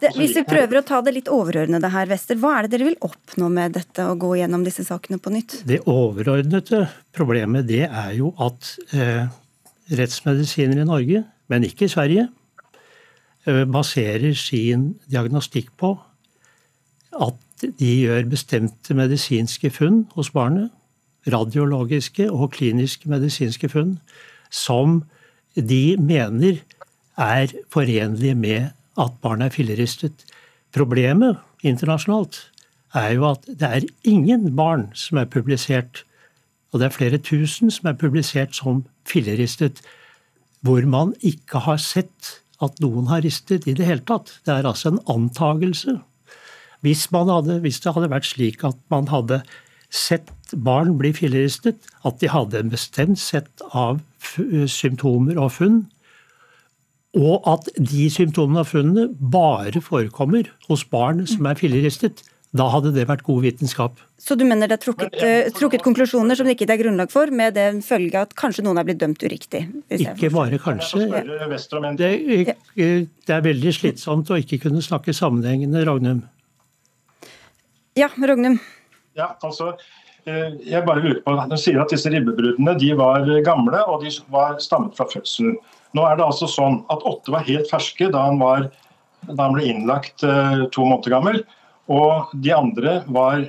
Det, hvis vi prøver å ta det litt overordnede her, Wester, hva er det dere vil oppnå med dette og gå gjennom disse sakene på nytt? Det overordnede problemet det er jo at eh, rettsmedisiner i Norge, men ikke i Sverige, eh, baserer sin diagnostikk på at de gjør bestemte medisinske funn hos barnet, radiologiske og kliniske medisinske funn, som de mener er forenlige med at barnet er filleristet. Problemet internasjonalt er jo at det er ingen barn som er publisert og det er flere tusen som er publisert som filleristet, hvor man ikke har sett at noen har ristet i det hele tatt. Det er altså en antagelse. Hvis, hadde, hvis det hadde vært slik at man hadde sett barn bli filleristet, at de hadde en bestemt sett av symptomer og funn, og at de symptomene og funnene bare forekommer hos barn som er filleristet, da hadde det vært god vitenskap. Så du mener det er trukket, uh, trukket konklusjoner som det ikke er grunnlag for, med den følge at kanskje noen er blitt dømt uriktig? Ikke bare kanskje. Det, det er veldig slitsomt å ikke kunne snakke sammenhengende, Ragnum. Ja, Ragnum. Ja, altså, eh, jeg bare lurer på, De sier at disse ribbebruddene de var gamle og de var stammet fra fødselen. Nå er det altså sånn at åtte var helt ferske da han, var, da han ble innlagt eh, to måneder gammel. Og de andre var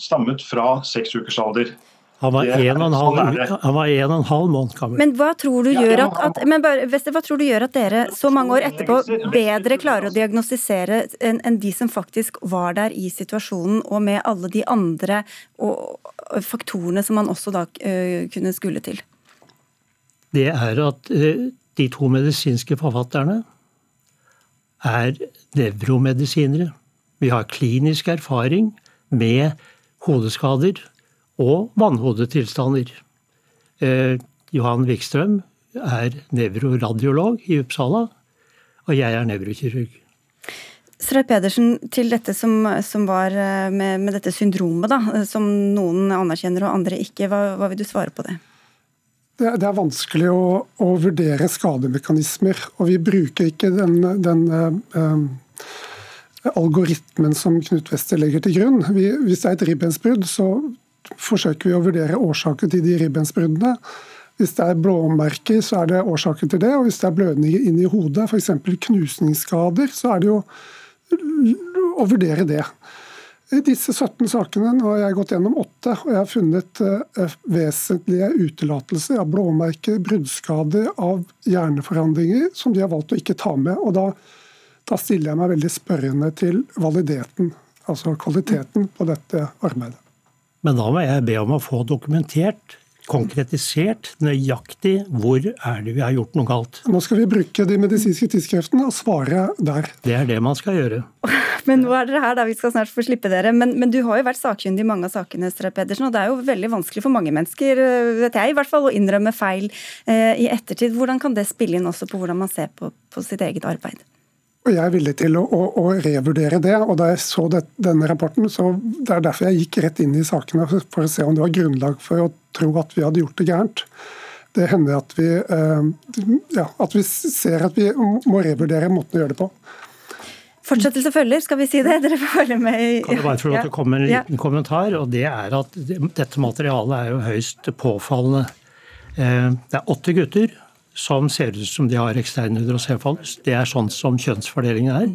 stammet fra seks ukers alder. Han var en og en halv, Sånn han var en og en halv måned gammel. Men hva tror du Ja, gjør at, at, men bare, hva tror du gjør at dere så mange år etterpå bedre klarer å diagnostisere enn en de som faktisk var der i situasjonen, og med alle de andre og, og faktorene som man også da uh, kunne skule til? Det er at uh, de to medisinske forfatterne er nevromedisinere. Vi har klinisk erfaring med hodeskader og vannhodetilstander. Eh, Johan Wikstrøm er nevroradiolog i Uppsala, og jeg er nevrokirurg. Stray Pedersen, til dette som, som var øh, med, med, dette syndromet, da, som noen anerkjenner og andre ikke. Hva, hva vil du svare på det? Det, det er vanskelig å, å, vurdere skademekanismer, og vi bruker ikke den, den uh, algoritmen som Knut Wester legger til grunn. Vi, hvis det er et ribbensbrudd, så forsøker vi å vurdere årsaken til de ribbensbruddene. Hvis det er blåmerker, så er det årsaken til det. Og hvis det er blødninger inn i hodet, f.eks. knusningsskader, så er det jo å vurdere det. I disse 17 sakene nå har jeg gått gjennom åtte, og jeg har funnet uh, vesentlige utelatelser av blåmerker, bruddskader, av hjerneforandringer som de har valgt å ikke ta med. og da, da stiller jeg meg veldig spørrende til validiteten, altså kvaliteten på dette arbeidet. Men da må jeg be om å få dokumentert konkretisert nøyaktig hvor er det vi har gjort noe galt. Nå skal vi bruke de medisinske tidskreftene og svare der. Det er det man skal gjøre. Men nå er dere her, da. Vi skal snart få slippe dere. Men, men du har jo vært sakkyndig i mange av sakene, Stre Pedersen, og det er jo veldig vanskelig for mange mennesker, vet jeg i hvert fall, å innrømme feil eh, i ettertid. Hvordan kan det spille inn også på hvordan man ser på, på sitt eget arbeid? Og Jeg er villig til å, å, å, revurdere det. og Da jeg så det, denne rapporten, så det er derfor jeg gikk rett inn i sakene for å se om det var grunnlag for å tro at vi hadde gjort det gærent. Det hender at vi, eh, ja, at vi ser at vi må revurdere måten å gjøre det på. Fortsettelse følger, skal vi si det? Dere får følge med i Kan jeg bare få lov til å komme med en liten ja. kommentar? og det er at Dette materialet er jo høyst påfallende. Eh, det er åtte gutter som ser ut som de har ekstern hydrocefalus. Det er sånn som kjønnsfordelingen er.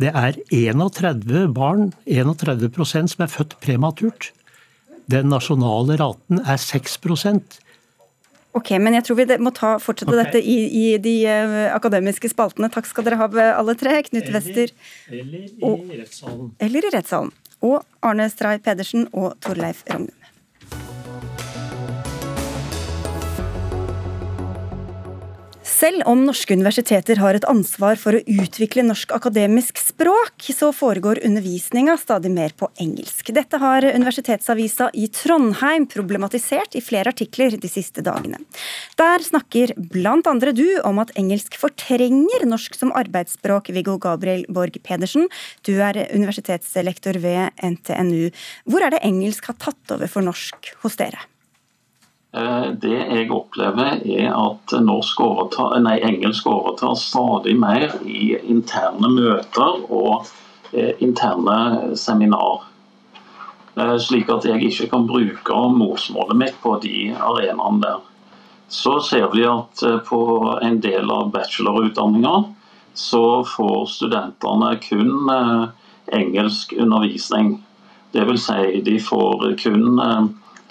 Det er 31 barn, 31% som er født prematurt. Den nasjonale raten er 6% Ok, men jeg tror vi må ta, fortsette okay. dette i, i de uh, akademiske spaltene. Takk skal dere ha, alle tre. Knut Wester. Eller i rettssalen. Eller i rettssalen. Og Arne Stray Pedersen og Torleif Rognum. Selv om norske universiteter har et ansvar for å utvikle norsk akademisk språk, så foregår undervisninga stadig mer på engelsk. Dette har Universitetsavisa i Trondheim problematisert i flere artikler de siste dagene. Der snakker blant andre du om at engelsk fortrenger norsk som arbeidsspråk, Viggo Gabriel Borg Pedersen. Du er universitetslektor ved NTNU. Hvor er det engelsk har tatt over for norsk hos dere? Eh, det jeg opplever, er at overtar, nei, engelsk overtar stadig mer i interne møter og eh, interne seminar. Eh, slik at jeg ikke kan bruke morsmålet mitt på de arenaene der. Så ser vi at på en del av bachelorutdanninga så får studentene kun engelsk undervisning. Dvs. Si de får kun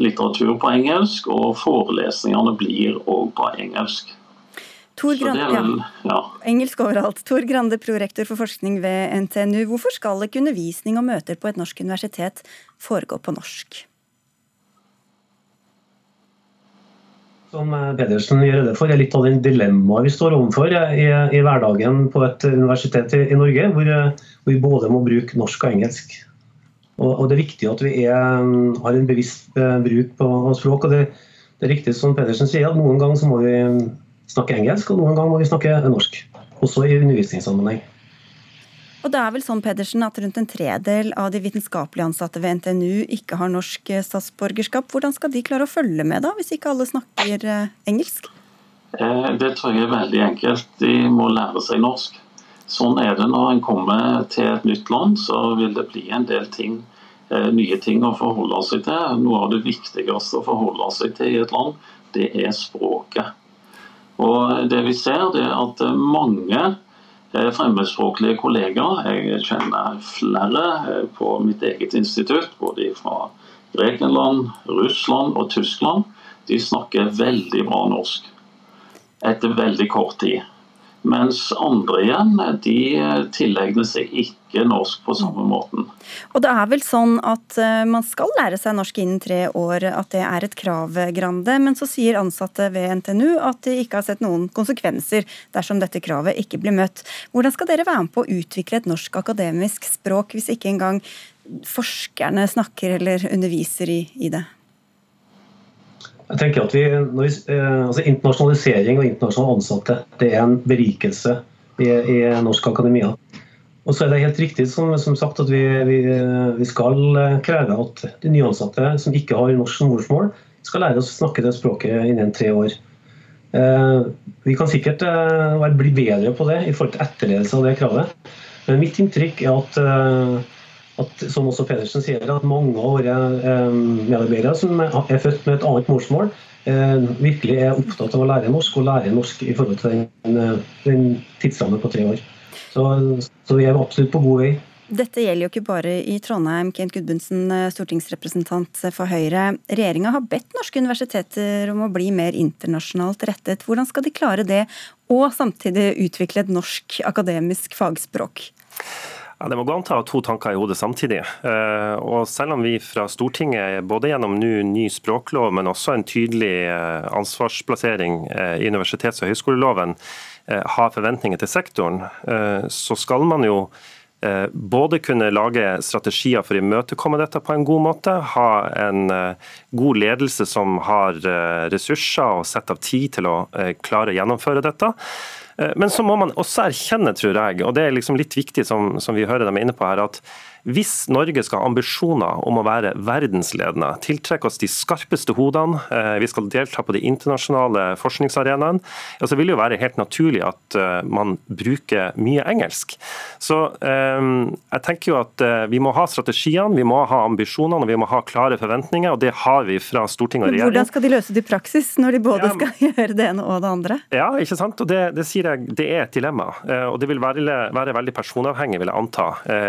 litteratur på engelsk, og forelesningene blir òg på engelsk. Tor Grande, vel, ja. Engelsk overalt. Tor Grande, prorektor for forskning ved NTNU. Hvorfor skal ikke undervisning og møter på et norsk universitet foregå på norsk? Som Pedersen gjør det for, er litt av den dilemmaet vi står overfor i, i, hverdagen på et universitet i, i Norge, hvor, hvor vi både må bruke norsk og engelsk. Og, Det er viktig at vi er, mm, har en bevisst eh, bruk på språk. og det, det, er riktig som Pedersen sier, at Noen ganger så må vi snakke engelsk, og noen ganger må vi snakke norsk. Også i undervisningssammenheng. Og det er vel sånn Pedersen, at rundt en tredel av de vitenskapelig ansatte ved NTNU ikke har norsk eh, statsborgerskap. Hvordan skal de klare å følge med, da, hvis ikke alle snakker eh, engelsk? Det tror jeg er veldig enkelt. De må lære seg norsk. Sånn er det når en kommer til et nytt land, så vil det bli en del ting, eh, nye ting å forholde seg til. Noe av det viktigste å forholde seg til i et land, det er språket. Og det vi ser, det er at mange eh, fremmedspråklige kollegaer, jeg kjenner flere eh, på mitt eget institutt, både fra Grekenland, Russland og Tyskland de snakker veldig bra norsk etter veldig kort tid. Mens andre igjen de tilegner seg ikke norsk på samme måten. Og det er vel sånn at eh, man skal lære seg norsk innen tre år, at det er et krav, Grande. Men så sier ansatte ved NTNU at de ikke har sett noen konsekvenser dersom dette kravet ikke blir møtt. Hvordan skal dere være med på å utvikle et norsk akademisk språk hvis ikke engang forskerne snakker eller underviser i, i det? Jeg tenker at vi, vi, eh, altså Internasjonalisering og internasjonale ansatte det er en berikelse i, i norsk akademia. Og så er det helt riktig som, som sagt at vi, vi, vi, skal eh, kreve at de nyansatte som ikke har norsk som morsmål, skal lære oss å snakke det språket innen tre år. Eh, vi kan sikkert bli bedre på det i forhold til etterledelse av det kravet. Men mitt inntrykk er at at, som også Pedersen sier, at mange av våre eh, medarbeidere som er født med et annet morsmål, eh, virkelig er opptatt av å lære norsk, og lære norsk i forhold til den, eh, den tidsrammen på tre år. Så, så vi er absolutt på god vei. Dette gjelder jo ikke bare i Trondheim. Kent Gudmundsen, stortingsrepresentant for Høyre. Regjeringa har bedt norske universiteter om å bli mer internasjonalt rettet. Hvordan skal de klare det, og samtidig utvikle et norsk akademisk fagspråk? Ja, Det må gå an å ha to tanker i hodet samtidig. Eh, og Selv om vi fra Stortinget, både gjennom ny språklov, men også en tydelig eh, ansvarsplassering eh, i universitets- og høyskoleloven, har forventninger til sektoren, så skal man jo både kunne lage strategier for å imøtekomme dette på en god måte, ha en god ledelse som har ressurser og sett av tid til å klare å gjennomføre dette. Eh, men så må man også erkjenne, tror jeg, og det er liksom litt viktig som, som vi hører dem inne på her, at hvis Norge skal ha ambisjoner om å være verdensledende, tiltrekke oss de skarpeste hodene, eh, vi skal delta på de internasjonale forskningsarenaene, ja, så vil det jo være helt naturlig at eh, man bruker mye engelsk. Så jeg tenker jo at vi må ha strategiene, vi må ha ambisjonene og vi må ha klare forventninger, og det har vi fra storting og regjering. Hvordan skal de løse det i praksis, når de både ja, skal gjøre det ene og det andre? Ja, ikke sant. Og det, det sier det er et dilemma. Og det vil være, være veldig personavhengig, vil jeg anta.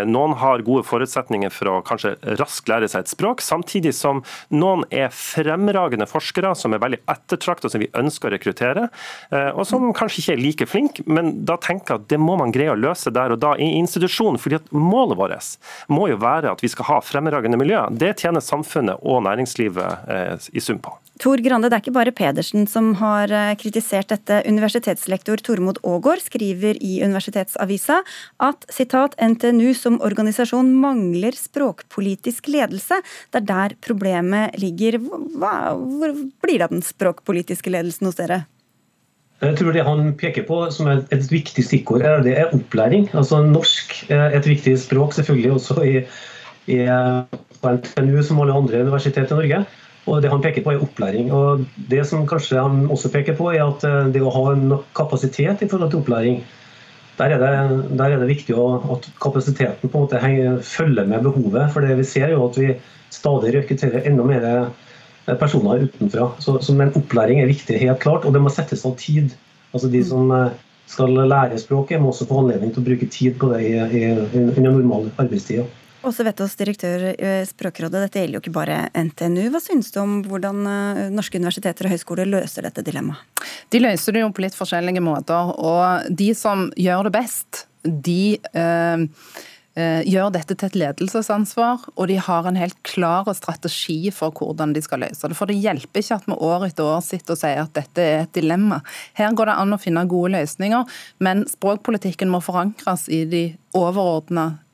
Noen har gode forutsetninger for å kanskje raskt lære seg et språk, samtidig som noen er fremragende forskere som er veldig ettertraktet, som vi ønsker å rekruttere, eh, og som kanskje ikke er like flinke. Men da tenker jeg at det må man greie å løse der og da i institusjonen. fordi at Målet vårt må jo være at vi skal ha fremragende miljø. Det tjener samfunnet og næringslivet eh, i sum på. Tor Grande, det er ikke bare Pedersen som har eh, kritisert dette. Universitetslektor Tormod Aagaard skriver i Universitetsavisa at citat, NTNU som organisasjon mangler språkpolitisk ledelse. Det er der problemet ligger. Hva, hvor blir det av den språkpolitiske ledelsen hos dere? Jeg tror det han peker på som er et viktig stikkord, er det er opplæring. Altså Norsk er et viktig språk, selvfølgelig også i, i på NTNU som alle andre universiteter i Norge. Og Det han peker på, er opplæring. Og Det som kanskje han også peker på, er at eh, det å ha nok kapasitet i forhold til opplæring, der er det, der er det viktig at kapasiteten på en måte følger med behovet. For det vi ser jo at vi stadig rekrutterer enda mer eh, personer utenfra. Så, så, men opplæring er viktig, helt klart, og det må settes av tid. Altså De som eh, skal lære språket, må også få anledning til å bruke tid på det i, i, under normal arbeidstid. Åse Vettås, direktør i Språkrådet. Dette gjelder jo ikke bare NTNU. Hva synes du om hvordan eh, norske universiteter og høyskoler løser dette dilemmaet? De løser det jo på litt forskjellige måter. Og de som gjør det best, de eh, eh, gjør dette til et ledelsesansvar, og de har en helt klar strategi for hvordan de skal løse det. For det hjelper ikke at vi år etter år sitter og sier at dette er et dilemma. Her går det an å finne gode løsninger, men språkpolitikken må forankres i de overordna Eh,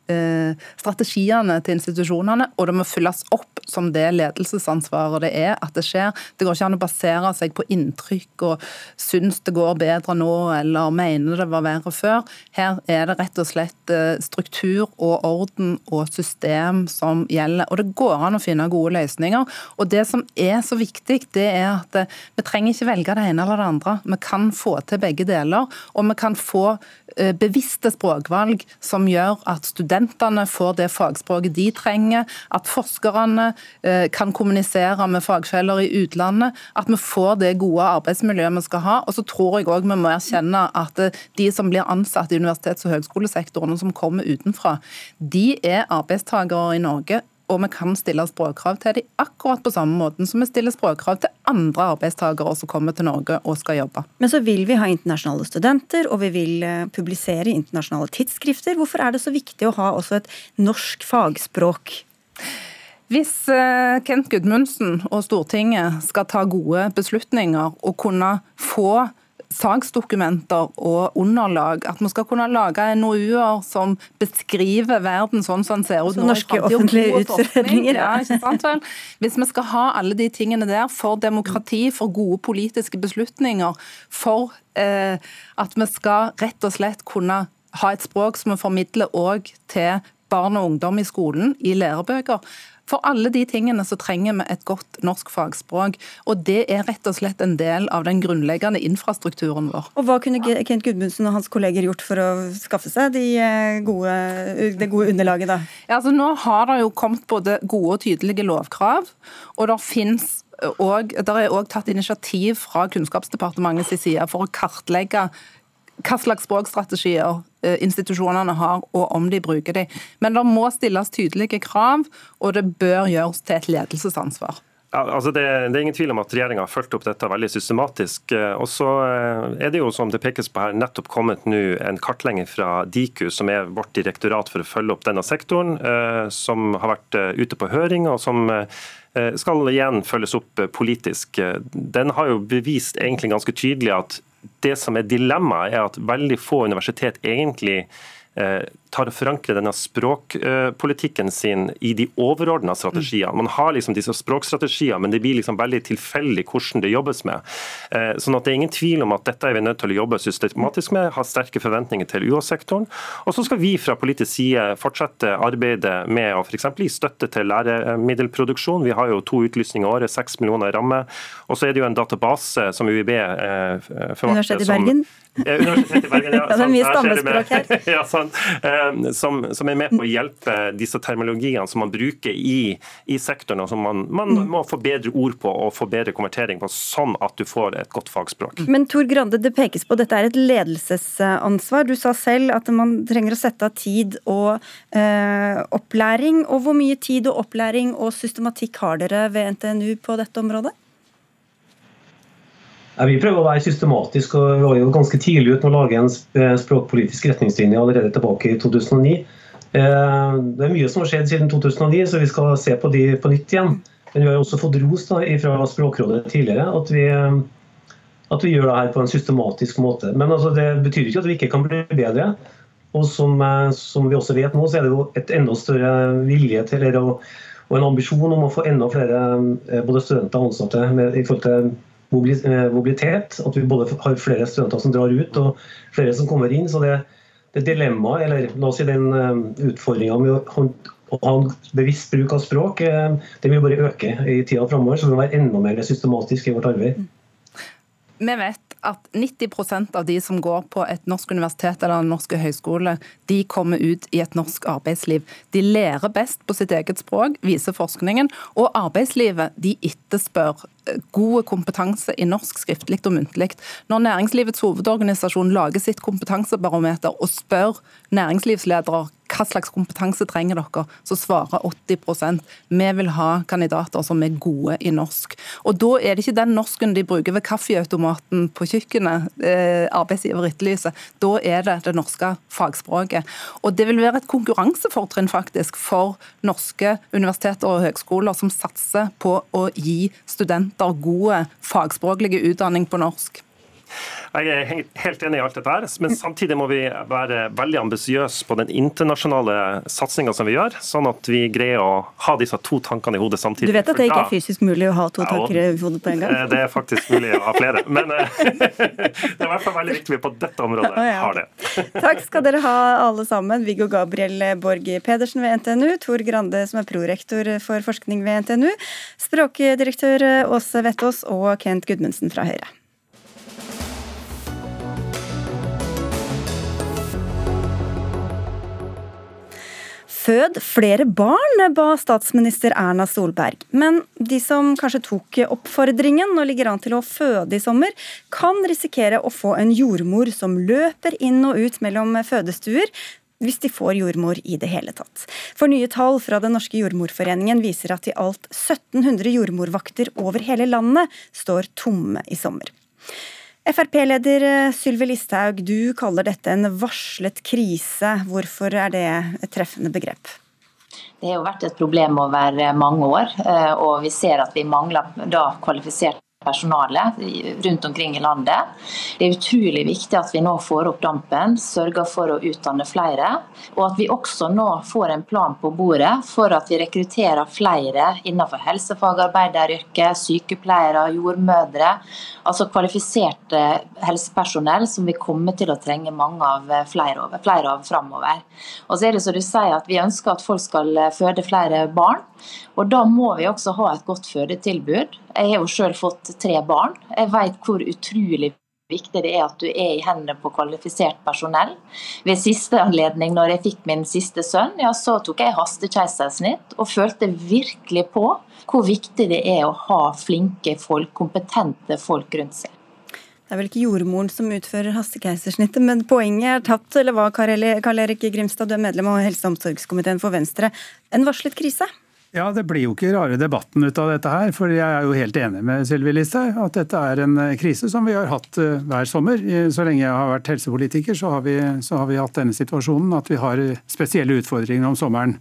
strategiene til institusjonene, og det må fylles opp som det ledelsesansvaret det er at det skjer. Det går ikke an å basere seg på inntrykk og synes det går bedre nå eller mener det var verre før. Her er det rett og slett eh, struktur og orden og system som gjelder. Og det går an å finne gode løsninger. Og det som er så viktig, det er at eh, vi trenger ikke velge det ene eller det andre. Vi kan få til begge deler, og vi kan få bevisste språkvalg som gjør at studenter studentene får det fagspråket de trenger, at forskerne eh, kan kommunisere med fagfeller i utlandet, at vi får det gode arbeidsmiljøet vi skal ha. Og så tror jeg òg vi må erkjenne at eh, de som blir ansatt i universitets- og høgskolesektoren, og som kommer utenfra, de er arbeidstakere i Norge og vi kan stille språkkrav til dem akkurat på samme måten som vi stiller språkkrav til andre arbeidstakere som kommer til Norge og skal jobbe. Men så vil vi ha internasjonale studenter, og vi vil eh, publisere internasjonale tidsskrifter. Hvorfor er det så viktig å ha også et norsk fagspråk? Hvis eh, Kent Gudmundsen og Stortinget skal ta gode beslutninger og kunne få saksdokumenter og underlag. At vi skal kunne lage NOU-er som beskriver verden sånn som den ser ut Så Norske offentlige utredninger. Ja, ikke sant vel? Hvis vi skal ha alle de tingene der for demokrati, for gode politiske beslutninger, for eh, at vi skal rett og slett kunne ha et språk som vi formidler òg til barn og ungdom i skolen, i lærebøker, for alle de tingene så trenger vi et godt norsk fagspråk. Og det er rett og slett en del av den grunnleggende infrastrukturen vår. Og Hva kunne Kent Gudmundsen og hans kolleger gjort for å skaffe seg de eh, gode, det gode underlaget, da? Ja, altså Nå har det jo kommet både gode og tydelige lovkrav, og det finnes og der er òg tatt initiativ fra Kunnskapsdepartementets side for å kartlegge hva slags språkstrategier eh, institusjonene har, og om de bruker dem. Men det må stilles tydelige krav, og det bør gjøres til et ledelsesansvar. Altså det, det, er ingen tvil om at regjeringa har fulgt opp dette veldig systematisk. Eh, og så eh, er det jo, som det pekes på her, nettopp kommet nå en kartlegging fra Diku, som er vårt direktorat for å følge opp denne sektoren, som har vært ute på høring, og som skal igjen følges opp politisk. Den har jo bevist egentlig ganske tydelig at det som er dilemmaet, er at veldig få universitet egentlig eh, tar og forankrer denne språkpolitikken sin i de overordna strategiene. Man har liksom disse språkstrategiene, men det blir liksom veldig tilfeldig hvordan det jobbes med. Eh, sånn at Det er ingen tvil om at dette er vi nødt til å jobbe systematisk med, ha sterke forventninger til UH-sektoren. Og så skal vi fra politisk side fortsette arbeidet med å f.eks. gi støtte til læremiddelproduksjon. Vi har jo to utlysninger i året, seks millioner i ramme. Og så er det jo en database som UiB eh, forvalter. Universitetet i Bergen? Som, eh, Universitetet i Bergen, ja. ja det er mye stammespråk her. ja, sant. Eh, Eh, som, som, er med på å hjelpe disse terminologiene som man bruker i, i sektoren, og som man, man mm. må få bedre ord på og få bedre konvertering på, sånn at du får et godt fagspråk. Men Tor Grande, det pekes på at dette er et ledelsesansvar. Du sa selv at man trenger å sette av tid og eh, opplæring. Og hvor mye tid og opplæring og systematikk har dere ved NTNU på dette området? Ja, vi prøver å være systematiske og vi var jo ganske tidlig ute med å lage en eh, språkpolitisk retningslinje allerede tilbake i 2009. Eh, det er mye som har skjedd siden 2009, så vi skal se på de på nytt igjen. Men vi har også fått ros da, fra Språkrådet tidligere at vi, eh, at vi gjør det her på en systematisk måte. Men altså, det betyr ikke at vi ikke kan bli bedre. Og som, som, vi også vet nå, så er det jo et enda større vilje til og, og en ambisjon om å få enda flere både studenter og ansatte med, i forhold til mobilitet. At vi både har flere studenter som drar ut og flere som kommer inn. så det, det dilemmaet, eller la oss si den eh, utfordringa med å, ha en bevisst bruk av språk, eh, det vil bare øke i tida framover. Så vi må være enda mer systematisk i vårt arbeid. Vi vet at 90% av de som går på et norsk universitet eller en norsk høyskole, de kommer ut i et norsk arbeidsliv. De lærer best på sitt eget språk, viser forskningen. Og arbeidslivet de etterspør eh, god kompetanse i norsk skriftlig og muntlig. Når Næringslivets hovedorganisasjon lager sitt kompetansebarometer og spør næringslivsledere hva slags kompetanse trenger dere, så svarer 80% vi vil ha kandidater som er gode i norsk. Og Da er det ikke den norsken de bruker ved kaffeautomaten på kjøkkenet, eh, arbeidsgiver etterlyser. Da er det det norske fagspråket. Og Det vil være et konkurransefortrinn faktisk for norske universiteter og høgskoler som satser på å gi studenter gode fagspråklige utdanning på norsk. Jeg er helt enig i alt dette, her, men samtidig må vi være veldig ambisiøse på den internasjonale satsinga som vi gjør, sånn at vi greier å ha disse to tankene i hodet samtidig. Du vet at det ikke er fysisk mulig å ha to tanker i hodet på en gang? Eh, det er faktisk mulig å ha flere, men eh, det er i hvert fall veldig viktig vi på dette området har det. Takk skal dere ha alle sammen. Viggo Gabriel Borg Pedersen ved NTNU, Tor Grande som er prorektor for forskning ved NTNU, språkdirektør Åse Vettås og Kent Gudmundsen fra Høyre. Fød flere barn, ba statsminister Erna Solberg. Men de som kanskje tok oppfordringen og ligger an til å føde i sommer, kan risikere å få en jordmor som løper inn og ut mellom fødestuer. hvis de får jordmor i det hele tatt. For nye tall fra Den norske jordmorforeningen viser at i alt 1700 jordmorvakter over hele landet står tomme i sommer. Frp-leder eh, Sylvi Listhaug, du kaller dette en varslet krise. Hvorfor er det et treffende begrep? Det har jo vært et problem over mange år, eh, og vi ser at vi mangler da kvalifisert personale rundt omkring i landet. Det er utrolig viktig at vi nå får opp dampen, sørger for å utdanne flere. Og at vi også nå får en plan på bordet for at vi rekrutterer flere innenfor helsefagarbeideryrket, sykepleiere, jordmødre. Altså kvalifiserte helsepersonell som vi kommer til å trenge mange av flere, over, flere av framover. Og så er det som du sier at Vi ønsker at folk skal føde flere barn. Og Da må vi også ha et godt fødetilbud. Jeg har jo selv fått tre barn. Jeg vet hvor utrolig viktig det er at du er i hendene på kvalifisert personell. Ved siste anledning, når jeg fikk min siste sønn, ja, så tok jeg hastekeisersnitt og følte virkelig på hvor viktig det er å ha flinke folk, kompetente folk rundt seg. Det er vel ikke jordmoren som utfører hastekeisersnittet, men poenget er tatt, eller hva, Karl Erik Grimstad, du er medlem av helse- og omsorgskomiteen for Venstre. En varslet krise? Ja, Det blir jo ikke rare debatten ut av dette her. For jeg er jo helt enig med Sylvi Listhaug at dette er en eh, krise som vi har hatt eh, hver sommer. Så lenge jeg har vært helsepolitiker, så har vi, så har vi hatt denne situasjonen at vi har spesielle utfordringer om sommeren.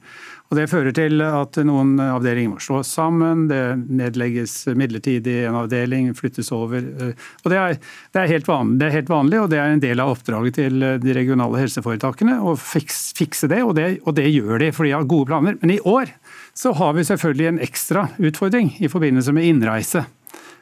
Og Det fører til at noen avdelinger må slås sammen, det nedlegges midlertidig en avdeling, flyttes over. Eh, og det er, det, er vanlig, det er, helt vanlig, og det er en del av oppdraget til de regionale helseforetakene å fikse det, og det, og det gjør de, for de har gode planer. Men i år så har vi selvfølgelig en ekstra utfordring i forbindelse med innreise.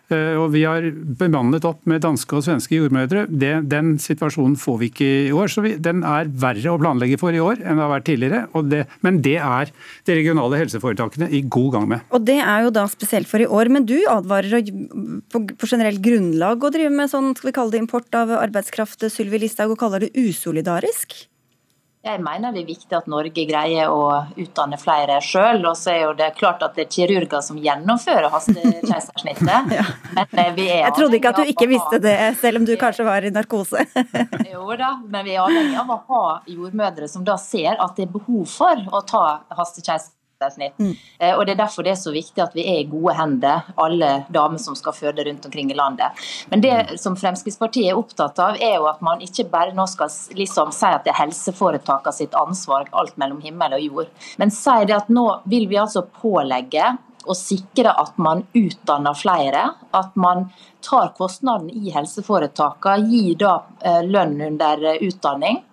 Eh, og Vi har bemannet opp med danske og svenske jordmødre. Det, den situasjonen får vi ikke i år. så vi, Den er verre å planlegge for i år enn det har vært tidligere. Det, men det er de regionale helseforetakene i god gang med. Og Det er jo da spesielt for i år. Men du advarer på, på generelt grunnlag å drive med sånn, skal vi kalle det import av arbeidskraft, Sylvi Listhaug, og kaller det usolidarisk? Jeg mener det er viktig at Norge greier å utdanne flere sjøl. Og så er jo det klart at det er kirurger som gjennomfører hastekeisersnittet. ja. Jeg trodde ikke at du ikke visste det, selv om du kanskje var i narkose. jo da, men vi er avhengig av å ha jordmødre som da ser at det er behov for å ta hastekeisersnitt Mm. Eh, og Det er derfor det er så viktig at vi er i gode hender, alle damer som skal føde rundt omkring i landet. Men det mm. som Fremskrittspartiet er opptatt av, er jo at man ikke bare nå skal liksom si at det er helseforetakene sitt ansvar, alt mellom himmel og jord. Men si det at nå vil vi altså pålegge å sikre at man utdanner flere. At man tar kostnaden i helseforetakene, gir da eh, lønn under utdanning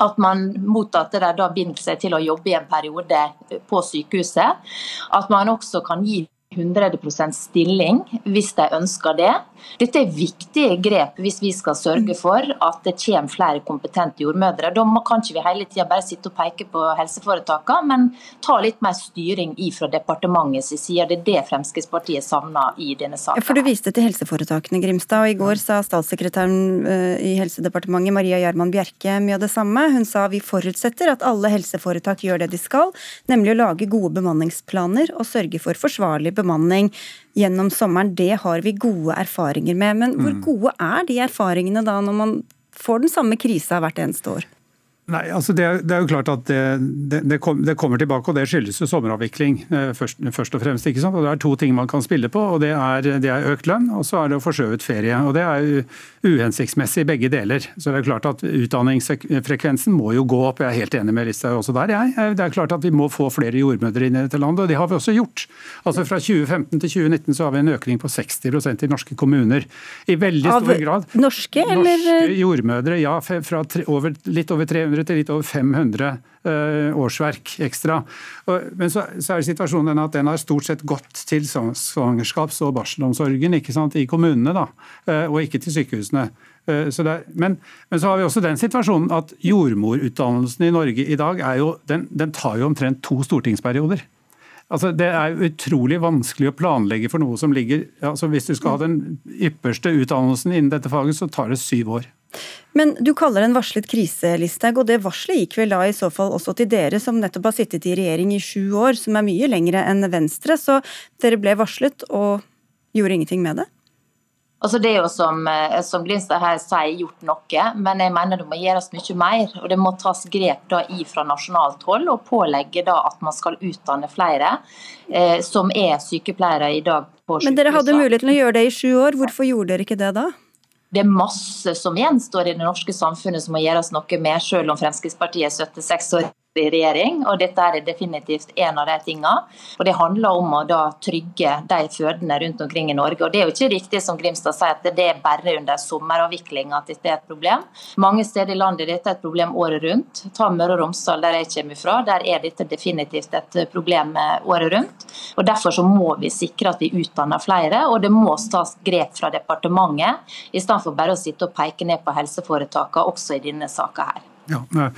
at man mot at det da binder seg til å jobbe i en periode på sykehuset. At man også kan gi 100% stilling hvis de ønsker det. Dette er viktige grep hvis vi skal sørge for at det kommer flere kompetente jordmødre. Da kan ikke vi hele tida bare sitte og peke på helseforetakene, men ta litt mer styring fra departementets side. Det er det Fremskrittspartiet savner i denne saken. For Du viste til helseforetakene, Grimstad. og I går sa statssekretæren eh, i Helsedepartementet Maria Gjerman Bjerke mye av det samme. Hun sa vi forutsetter at alle helseforetak gjør det de skal, nemlig å lage gode bemanningsplaner og sørge for forsvarlig bemanning gjennom sommeren. Det har vi gode erfaringer med. Men hvor mm. gode er de erfaringene da, når man får den samme krisa hvert eneste år? Nei, altså det, det, er jo klart at det, det, det, kommer tilbake, og det skyldes jo sommeravvikling eh, først, først, og fremst. ikke sant? Og Det er to ting man kan spille på. og Det er, er økt lønn og så er det å forskjøvet ferie. og Det er jo uhensiktsmessig begge deler. Så det er klart at Utdanningsfrekvensen må jo gå opp. Jeg er helt enig med Listhaug også der. jeg. Eh, det er klart at Vi må få flere jordmødre inn i dette landet, og det har vi også gjort. Altså Fra 2015 til 2019 så har vi en økning på 60% i norske kommuner. I veldig stor grad. Av norske, eller? Norske jordmødre, ja. Fra tre, over, litt over 300 100 til litt over 500 eh, årsverk ekstra. Men så, er situasjonen den at den har stort sett gått til svangerskaps- og barselomsorgen i kommunene, da, eh, og ikke til sykehusene. Eh, så er, men, men, så har vi også den situasjonen at jordmorutdannelsen i Norge i dag jo, den, den tar jo omtrent to stortingsperioder. Altså, det er utrolig vanskelig å planlegge for noe som ligger altså, Hvis du skal ha den ypperste utdannelsen innen dette faget, så tar det syv år. Men du kaller det en varslet krise, Listhaug, og det varselet gikk vel da i så fall også til dere som nettopp har sittet i regjering i sju år, som er mye lengre enn Venstre. Så dere ble varslet og gjorde ingenting med det? Altså Det er jo som, eh, som Glinstad her sier, gjort noe, men jeg mener det må gjøres mye mer. Og det må tas grep da fra nasjonalt hold og pålegge da at man skal utdanne flere eh, som er sykepleiere i dag på Men dere hadde mulighet til å gjøre det i sju år, hvorfor gjorde dere ikke det da? Det er masse som gjenstår i det norske samfunnet som må gjøres noe med, selv om Fremskrittspartiet er 76 år i regjering, og dette er definitivt en av de tingene. Og Det handler om å da trygge de fødende rundt omkring i Norge. Og Det er jo ikke riktig som Grimstad sier at det er bare under sommeravvikling at dette er et problem. Mange steder i landet dette er et problem året rundt. Ta Møre og Romsdal, der jeg kommer fra. Der er dette definitivt et problem året rundt. Og Derfor så må vi sikre at vi utdanner flere, og det må tas grep fra departementet, i stedet for bare å sitte og peke ned på helseforetakene, også i denne saka her. Ja,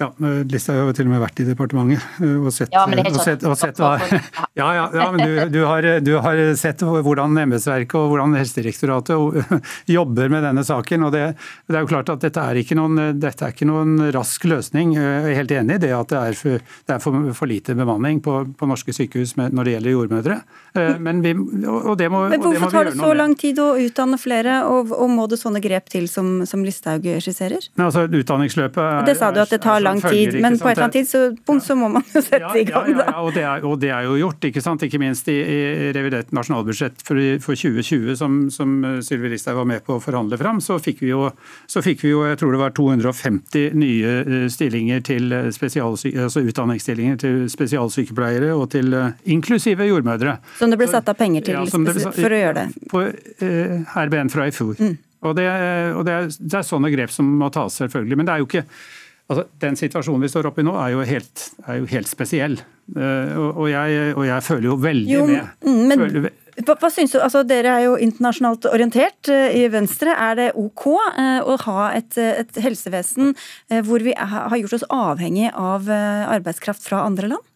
ja, Listhaug har jo til og med vært i departementet eh, og sett, ja, og sett, og sett hva ja, ja, ja, men du, du, har, du, har, sett hvordan embetsverket og hvordan Helsedirektoratet jobber med denne saken. og det, det, er jo klart at Dette er ikke noen, dette er ikke noen rask løsning. Jeg er helt enig i det at det er for, det er for, for lite bemanning på, på, norske sykehus med, når det gjelder jordmødre. Eh, men, vi, og det må, men hvorfor tar det så lang tid å utdanne flere, og, og må det sånne grep til som, som Listhaug skisserer? Altså, utdanningsløpet er, det sa du at det tar lang tid, men på et eller annet tidspunkt så må man jo sette ja, i gang. Ja, ja, og, det er, og, det er, jo gjort, ikke sant? Ikke minst i, i revidert nasjonalbudsjett for, for 2020, som, som Sylvi Listhaug var med på å forhandle fram, så fikk, vi jo, så fikk vi jo, jeg tror det var 250 nye eh, stillinger til altså utdanningsstillinger til spesialsykepleiere og til eh, inklusive jordmødre. Som det ble satt av penger til ja, ble, for å gjøre det? På eh, RBN fra i fjor. Mm. Og, det, og det, er, det, er, sånne grep som må tas, selvfølgelig. Men det er jo ikke Altså, den situasjonen vi står oppe i nå, er jo helt, er jo helt spesiell. Uh, og, jeg, og, jeg, føler jo veldig jo, med. Mm, men, føler, hva, hva synes du? Altså, dere er jo internasjonalt orientert uh, i Venstre. Er det OK uh, å ha et, et helsevesen hvor vi har gjort oss avhengig av arbeidskraft fra andre land?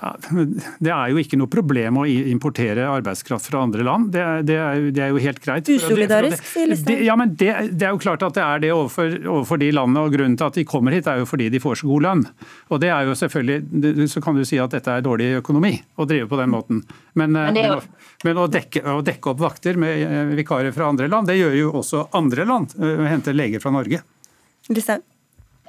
Ja, det er jo ikke noe problem å importere arbeidskraft fra andre land. Det er, det er, det er jo helt greit. Usolidarisk, sier Listhaug. Ja, men det, det, er jo klart at det er det overfor, overfor, de landene. og Grunnen til at de kommer hit er jo fordi de får så god lønn. Og det er jo selvfølgelig, Så kan du si at dette er dårlig økonomi å drive på den måten. Men, men, jo... men å, dekke, å, dekke, opp vakter med eh, vikarer fra andre land, det gjør jo også andre land. Eh, henter leger fra Norge. Listhaug?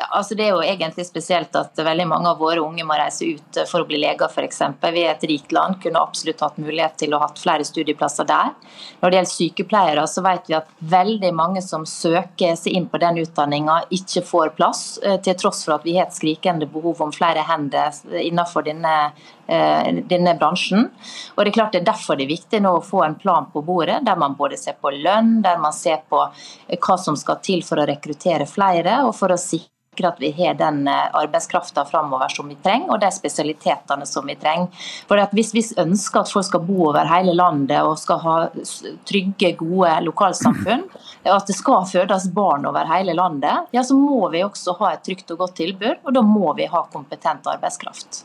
Altså det er jo egentlig spesielt at veldig mange av våre unge må reise ut for å bli leger f.eks. Vi er et rikt land, kunne absolutt hatt mulighet til å ha flere studieplasser der. Når det gjelder sykepleiere, så vet vi at veldig mange som søker seg inn på den utdanninga, ikke får plass, eh, til tross for at vi har et skrikende behov om flere hender innenfor denne, eh, denne bransjen. Og Det er klart det er derfor det er viktig nå å få en plan på bordet, der man både ser på lønn, der man ser på hva som skal til for å rekruttere flere, og for å sikre at vi har den eh, arbeidskrafta framover som vi trenger, og de spesialitetene som vi trenger. For Hvis vi ønsker at folk skal bo over hele landet og skal ha trygge, gode lokalsamfunn, at det skal fødes barn over hele landet, ja, så må vi også ha et trygt og godt tilbud, og da må vi ha kompetent arbeidskraft.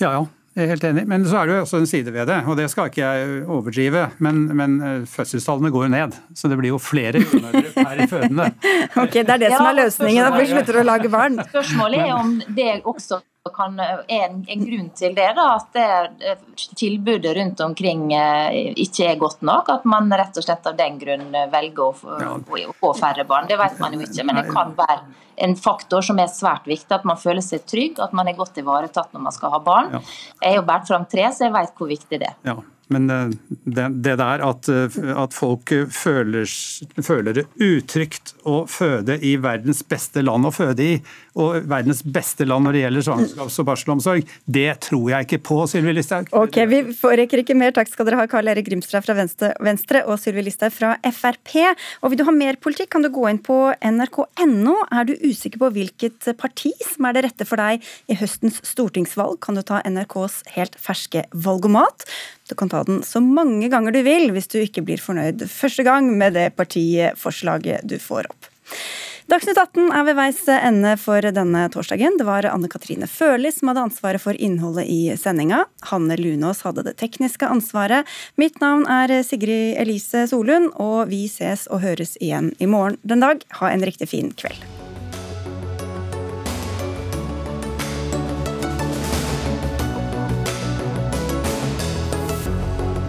Ja, ja. Jeg er helt enig, Men så er det jo også en side ved det, og det skal ikke jeg overdrive. Men, men eh, fødselstallene går jo ned, så det blir jo flere jordmødre per fødende. ok, Det er det ja, som er løsningen, at vi slutter å lage barn. Spørsmålet er om det også kan, er en, en, grunn til det, da, at det, eh, tilbudet rundt omkring eh, ikke er godt nok. At man rett og slett av den grunn velger å få, ja. å få færre barn. Det vet man jo ikke, men det kan være en faktor som er svært viktig. At man føler seg trygg, at man er godt ivaretatt når man skal ha barn. Ja. Jeg har båret fram tre, så jeg vet hvor viktig det er. Ja. Men eh, det, det der at, eh, at folk føler, føler, det utrygt å føde i verdens beste land å føde i, og verdens beste land når det gjelder svangerskaps- og barselomsorg, det tror jeg ikke på, Sylvi Listhaug. Ok, Vi forekker ikke mer. Takk skal dere ha, Karl Erik Grimstad fra Venstre og Sylvi Listhaug fra Frp. Og Vil du ha mer politikk, kan du gå inn på nrk.no. Er du usikker på hvilket parti som er det rette for deg i høstens stortingsvalg, kan du ta NRKs helt ferske valgomat. Du kan ta den så mange ganger du vil hvis du ikke blir fornøyd første gang med det partiforslaget du får opp. Dagsnytt 18 er ved veis ende for denne torsdagen. Det var Anne Katrine Førli som hadde ansvaret for innholdet i sendinga. Hanne Lunås hadde det tekniske ansvaret. Mitt navn er Sigrid Elise Solund, og vi ses og høres igjen i morgen den dag. Ha en riktig fin kveld.